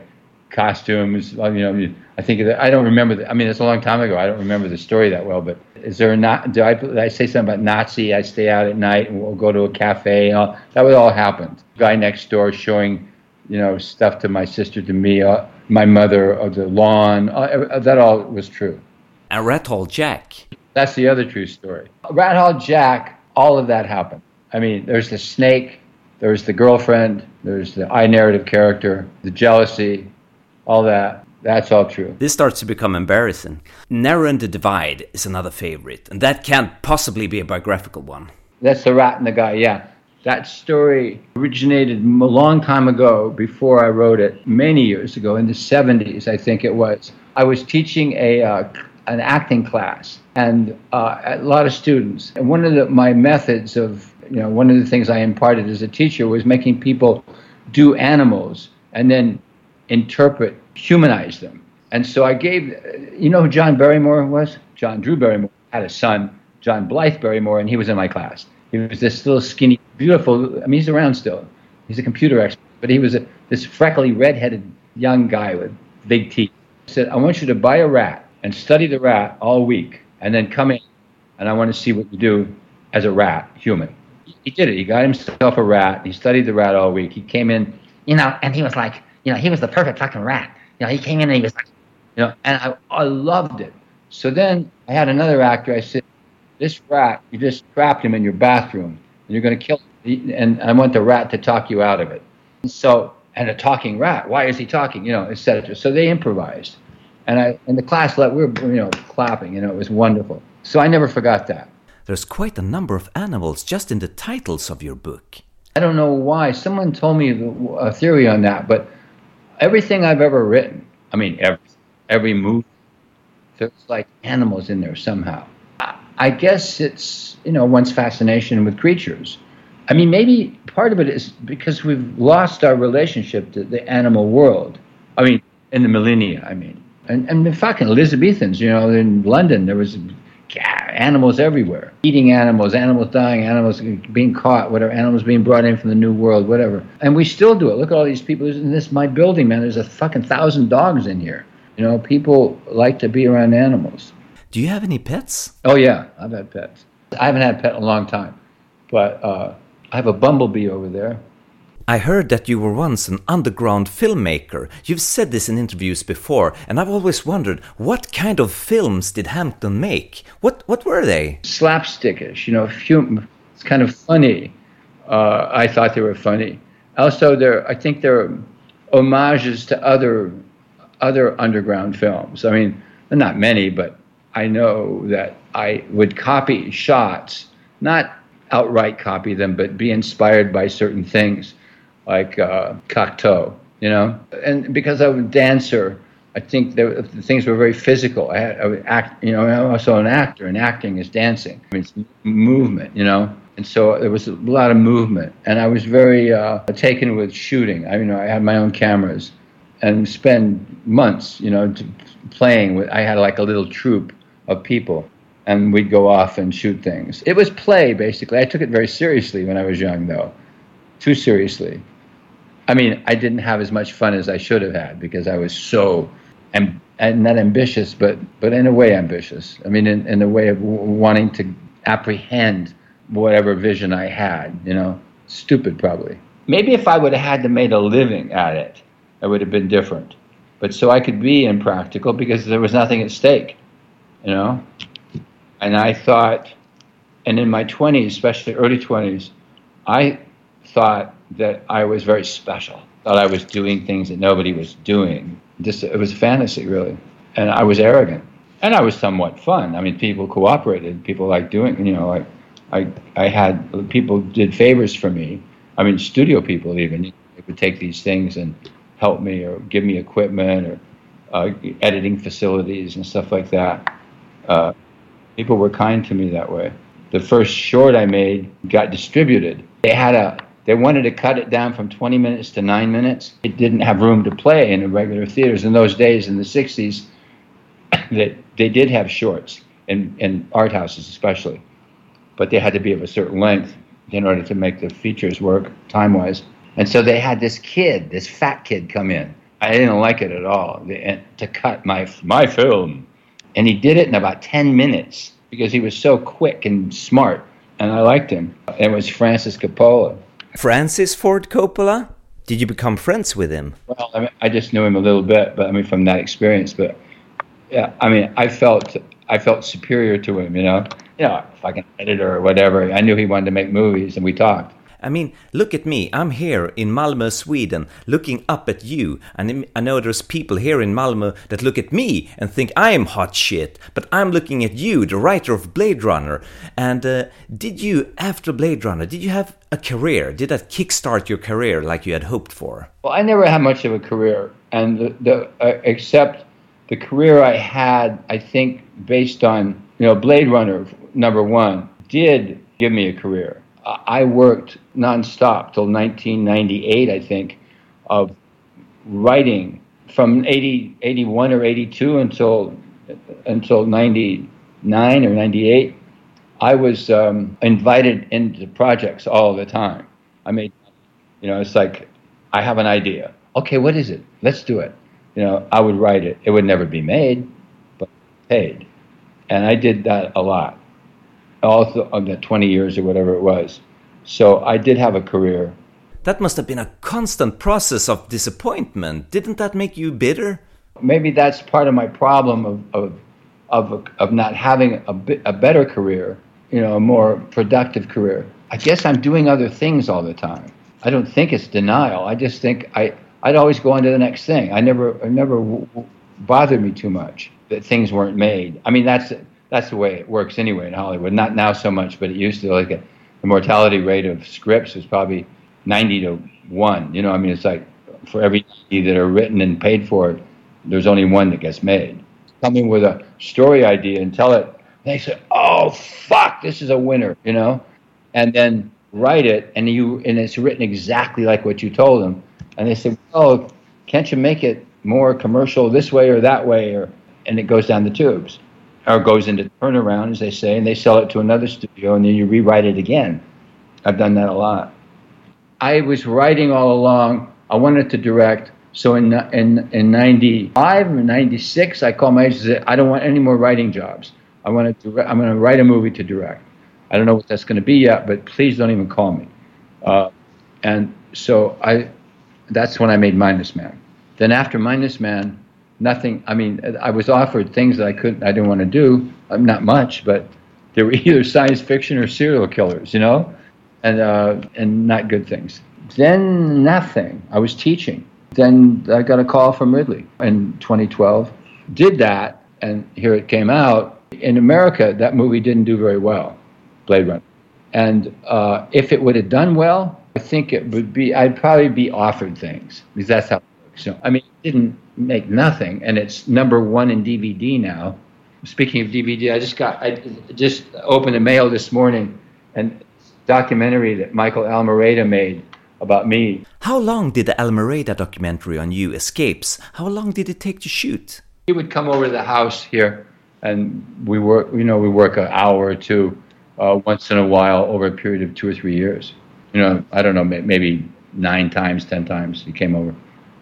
costumes. You know, I think that I don't remember. The, I mean, it's a long time ago. I don't remember the story that well. But is there a not? Do I, I say something about Nazi? I stay out at night and we'll go to a cafe. All, that would all happen. Guy next door showing, you know, stuff to my sister, to me, uh, my mother, of the lawn. Uh, that all was true. And Rat Hole Jack. That's the other true story. Rat Hole Jack, all of that happened. I mean, there's the snake, there's the girlfriend, there's the I narrative character, the jealousy, all that. That's all true. This starts to become embarrassing. Narrowing the Divide is another favorite, and that can't possibly be a biographical one. That's the rat and the guy, yeah. That story originated a long time ago before I wrote it, many years ago, in the 70s, I think it was. I was teaching a, uh, an acting class and uh, a lot of students. And one of the, my methods of, you know, one of the things I imparted as a teacher was making people do animals and then interpret, humanize them. And so I gave, you know who John Barrymore was? John Drew Barrymore had a son, John Blythe Barrymore, and he was in my class. He was this little skinny, beautiful, I mean, he's around still. He's a computer expert, but he was a, this freckly, redheaded young guy with big teeth. I said, I want you to buy a rat and study the rat all week and then come in and I want to see what you do as a rat, human. He did it. He got himself a rat. He studied the rat all week. He came in, you know, and he was like, you know, he was the perfect fucking rat. You know, he came in and he was like, you know, and I, I loved it. So then I had another actor. I said, this rat, you just trapped him in your bathroom, and you're going to kill him. And I want the rat to talk you out of it. And So, and a talking rat. Why is he talking? You know, etc. So they improvised, and I and the class let we were you know clapping. You know, it was wonderful. So I never forgot that. There's quite a number of animals just in the titles of your book. I don't know why. Someone told me a theory on that, but everything I've ever written, I mean, every, every movie, there's like animals in there somehow. I, I guess it's, you know, one's fascination with creatures. I mean, maybe part of it is because we've lost our relationship to the animal world. I mean, in the millennia, I mean. And, and the fucking Elizabethans, you know, in London, there was animals everywhere. Eating animals, animals dying, animals being caught, whatever, animals being brought in from the New World, whatever. And we still do it. Look at all these people. In this my building, man, there's a fucking thousand dogs in here. You know, people like to be around animals. Do you have any pets? Oh yeah, I've had pets. I haven't had a pet in a long time, but uh, I have a bumblebee over there. I heard that you were once an underground filmmaker. You've said this in interviews before, and I've always wondered what kind of films did Hampton make? What what were they? slapstickish, you know, hum- it's kind of funny. Uh, I thought they were funny. Also, there, I think there are homages to other other underground films. I mean, not many, but I know that I would copy shots, not outright copy them, but be inspired by certain things, like uh, Cocteau, you know. And because I was a dancer, I think the, things were very physical. I, had, I would act, you know. I'm also an actor, and acting is dancing. I mean, it's movement, you know. And so there was a lot of movement, and I was very uh, taken with shooting. I, you know, I had my own cameras, and spend months, you know, playing with. I had like a little troupe of people, and we'd go off and shoot things. It was play basically. I took it very seriously when I was young, though, too seriously. I mean, I didn't have as much fun as I should have had because I was so, and not ambitious, but but in a way ambitious. I mean, in, in a way of w- wanting to apprehend whatever vision I had. You know, stupid probably. Maybe if I would have had to made a living at it, it would have been different. But so I could be impractical because there was nothing at stake. You know, and I thought, and in my twenties, especially early twenties, I thought that I was very special. Thought I was doing things that nobody was doing. Just it was a fantasy, really, and I was arrogant, and I was somewhat fun. I mean, people cooperated. People liked doing. You know, like I I had people did favors for me. I mean, studio people even they would take these things and help me or give me equipment or uh, editing facilities and stuff like that. Uh, people were kind to me that way. The first short I made got distributed. They had a they wanted to cut it down from 20 minutes to 9 minutes. It didn't have room to play in the regular theaters in those days in the 60s. (coughs) That they did have shorts in in art houses especially. But they had to be of a certain length in order to make the features work time-wise. And so they had this kid, this fat kid come in. I didn't like it at all eh, to cut my my film and he did it in about 10 minutes because he was so quick and smart and i liked him it was francis coppola Francis Ford Coppola? Did you become friends with him? well I, mean, I just knew him a little bit but i mean from that experience but yeah i mean i felt i felt superior to him you know you know fucking editor or whatever i knew he wanted to make movies and we talked I mean, look at me. I'm here in Malmö, Sweden, looking up at you. And I know there's people here in Malmö that look at me and think I'm hot shit. But I'm looking at you, the writer of Blade Runner. And uh, did you, after Blade Runner, did you have a career? Did that kickstart your career like you had hoped for? Well, I never had much of a career, and the, the uh, except the career I had, I think, based on you know Blade Runner number one did give me a career. I I worked nonstop till 1998, I think, of writing from 80, 81 or 82 until until 99 or 98. I was um, invited into projects all the time. I mean, you know, it's like I have an idea. Okay, what is it? Let's do it. You know, I would write it. It would never be made, but paid. And I did that a lot. all of the 20 years or whatever it was. So I did have a career. That must have been a constant process of disappointment. Didn't that make you bitter? Maybe that's part of my problem of of of, of not having a, bit, a better career, you know, a more productive career. I guess I'm doing other things all the time. I don't think it's denial. I just think I I'd always go on to the next thing. I never it never w- w- bothered me too much that things weren't made. I mean that's that's the way it works anyway in Hollywood. Not now so much, but it used to like the mortality rate of scripts is probably 90 to 1. You know, I mean it's like for every 90 that are written and paid for, there's only one that gets made. Come in with a story idea and tell it. They say, "Oh fuck, this is a winner," you know, and then write it, and you and it's written exactly like what you told them. And they say, "Oh, can't you make it more commercial this way or that way?" Or and it goes down the tubes, or goes into turnaround, as they say, and they sell it to another studio, and then you rewrite it again. I've done that a lot. I was writing all along. I wanted to direct. So in in in '95 or '96, I called my agent and said, "I don't want any more writing jobs. I want to. I'm going to write a movie to direct. I don't know what that's going to be yet, but please don't even call me." Uh, and so I, that's when I made Minus Man. Then after Minus Man, nothing. I mean, I was offered things that I couldn't. I didn't want to do. Uh, not much, but they were (laughs) either science fiction or serial killers, you know, and uh, and not good things. Then nothing. I was teaching. Then I got a call from Ridley in 2012. Did that, and here it came out. In America, that movie didn't do very well, Blade Runner. And uh, if it would have done well, I think it would be. I'd probably be offered things because that's how. So, I mean, it didn't make nothing, and it's number one in DVD now. Speaking of DVD, I just got I just opened the mail this morning, and documentary that Michael Almereyda made about me. How long did the Almereyda documentary on you escapes? How long did it take to shoot? He would come over to the house here, and we work. You know, we work an hour or two uh, once in a while over a period of two or three years. You know, I don't know, maybe nine times, ten times he came over.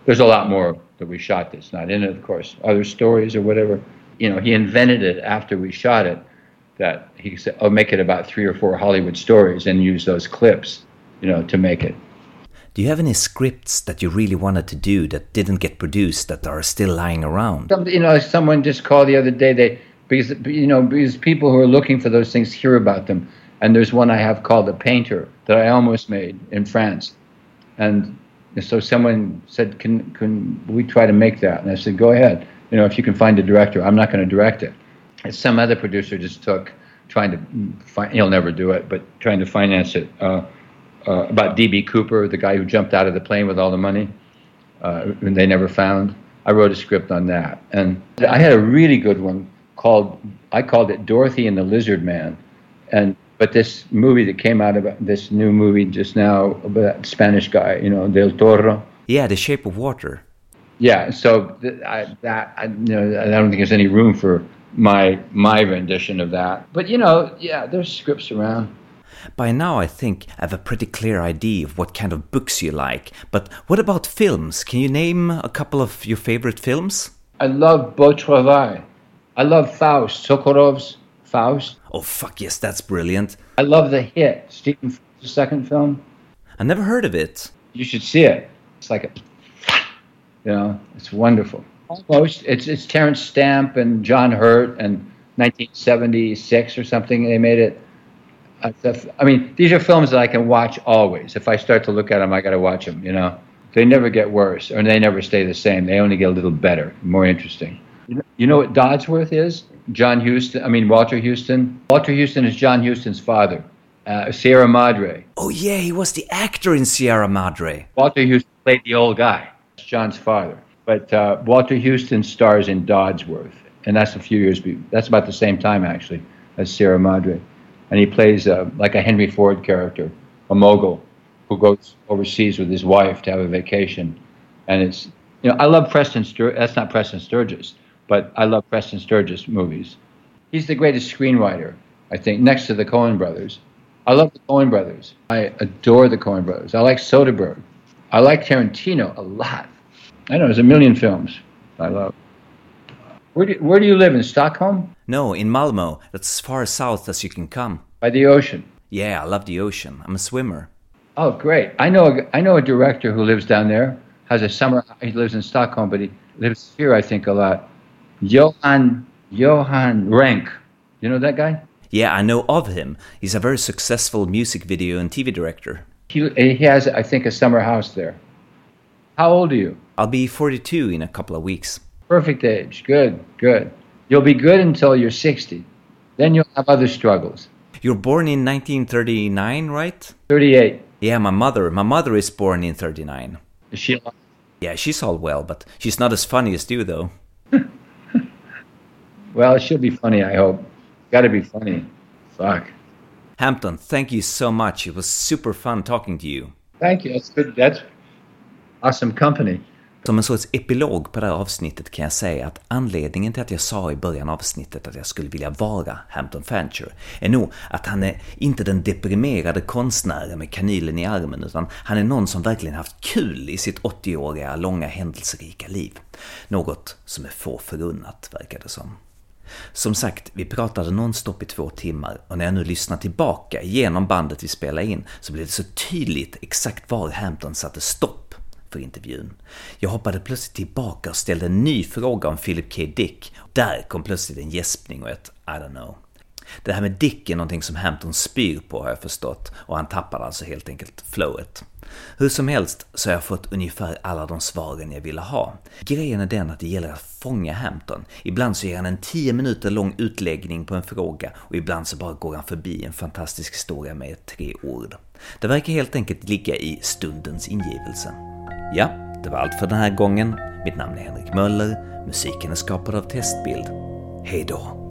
There's a lot more that we shot that's not in it, of course. Other stories or whatever. You know, he invented it after we shot it. That he said, "Oh, make it about three or four Hollywood stories and use those clips, you know, to make it." Do you have any scripts that you really wanted to do that didn't get produced that are still lying around? Some, you know, someone just called the other day. They because you know because people who are looking for those things hear about them. And there's one I have called The Painter that I almost made in France, and so someone said, "Can can we try to make that?" And I said, "Go ahead. You know, if you can find a director, I'm not going to direct it." And some other producer just took trying to find. He'll never do it, but trying to finance it. Uh, uh, about DB Cooper, the guy who jumped out of the plane with all the money, uh, and they never found. I wrote a script on that, and I had a really good one called I called it Dorothy and the Lizard Man, and but this movie that came out about this new movie just now about that Spanish guy, you know, Del Toro. Yeah, The Shape of Water. Yeah, so th- I, that I, you know, I don't think there's any room for my my rendition of that. But you know, yeah, there's scripts around. By now, I think I have a pretty clear idea of what kind of books you like. But what about films? Can you name a couple of your favorite films? I love Beau Travail. I love Faust, Sokurov's Faust. Oh, fuck yes, that's brilliant. I love The Hit, Stephen Frears' second film. I never heard of it. You should see it. It's like a, you know, it's wonderful. Almost, it's it's Terence Stamp and John Hurt and 1976 or something. They made it. I mean, these are films that I can watch always. If I start to look at them, I got to watch them. You know, they never get worse, or they never stay the same. They only get a little better, more interesting. You know, what Dodsworth is? John Huston. I mean, Walter Huston. Walter Huston is John Huston's father. Uh, Sierra Madre. Oh, yeah, he was the actor in Sierra Madre. Walter Huston played the old guy, John's father. But uh, Walter Huston stars in Dodsworth, and that's a few years. Be- that's about the same time actually as Sierra Madre, and he plays uh, like a Henry Ford character, a mogul who goes overseas with his wife to have a vacation, and it's you know I love Preston Stur. That's not Preston Sturges, but I love Preston Sturges movies. He's the greatest screenwriter, I think, next to the Coen brothers. I love the Coen brothers. I adore the Coen brothers. I like Soderbergh. I like Tarantino a lot. I know there's a million films I love. Where do, where do you live in Stockholm? No, in Malmo. That's as far south as you can come. by the ocean. Yeah, I love the ocean. I'm a swimmer. Oh, great! I know a, I know a director who lives down there. Has a summer. He lives in Stockholm, but he lives here, I think, a lot. Johan Johan Renck. You know that guy? Yeah, I know of him. He's a very successful music video and TV director. He he has, I think, a summer house there. How old are you? I'll be 42 in a couple of weeks. Perfect age. Good, good. You'll be good until you're 60. Then you'll have other struggles. You're born in 1939, right? 38. Yeah, my mother. My mother is born in 39. Is she alive? Yeah, she's all well, but she's not as funny as you, though. (laughs) Well, she'll be funny, I hope. Gotta be funny. Fuck. Hampton, thank you so much. It was super fun talking to you. Thank you. That's good. That's awesome company. Som en sorts epilog på det här avsnittet kan jag säga att anledningen till att jag sa i början av avsnittet att jag skulle vilja vara Hampton Fancher är nog att han är inte den deprimerade konstnären med kanylen i armen utan han är någon som verkligen haft kul i sitt 80-åriga långa händelserika liv. Något som är få förunnat, verkar det som. Som sagt, vi pratade nonstop i två timmar och när jag nu lyssnar tillbaka genom bandet vi spelade in så blev det så tydligt exakt var Hampton satte stopp för intervjun. Jag hoppade plötsligt tillbaka och ställde en ny fråga om Philip K. Dick. Där kom plötsligt en gäspning och ett I don't know. Det här med Dick är någonting som Hampton spyr på har jag förstått och han tappade alltså helt enkelt flowet. Hur som helst så har jag fått ungefär alla de svaren jag ville ha. Grejen är den att det gäller att fånga Hampton. Ibland så ger han en 10 minuter lång utläggning på en fråga och ibland så bara går han förbi en fantastisk historia med tre ord. Det verkar helt enkelt ligga i stundens ingivelse. Ja, det var allt för den här gången. Mitt namn är Henrik Möller. Musiken är skapad av Testbild. Hej då!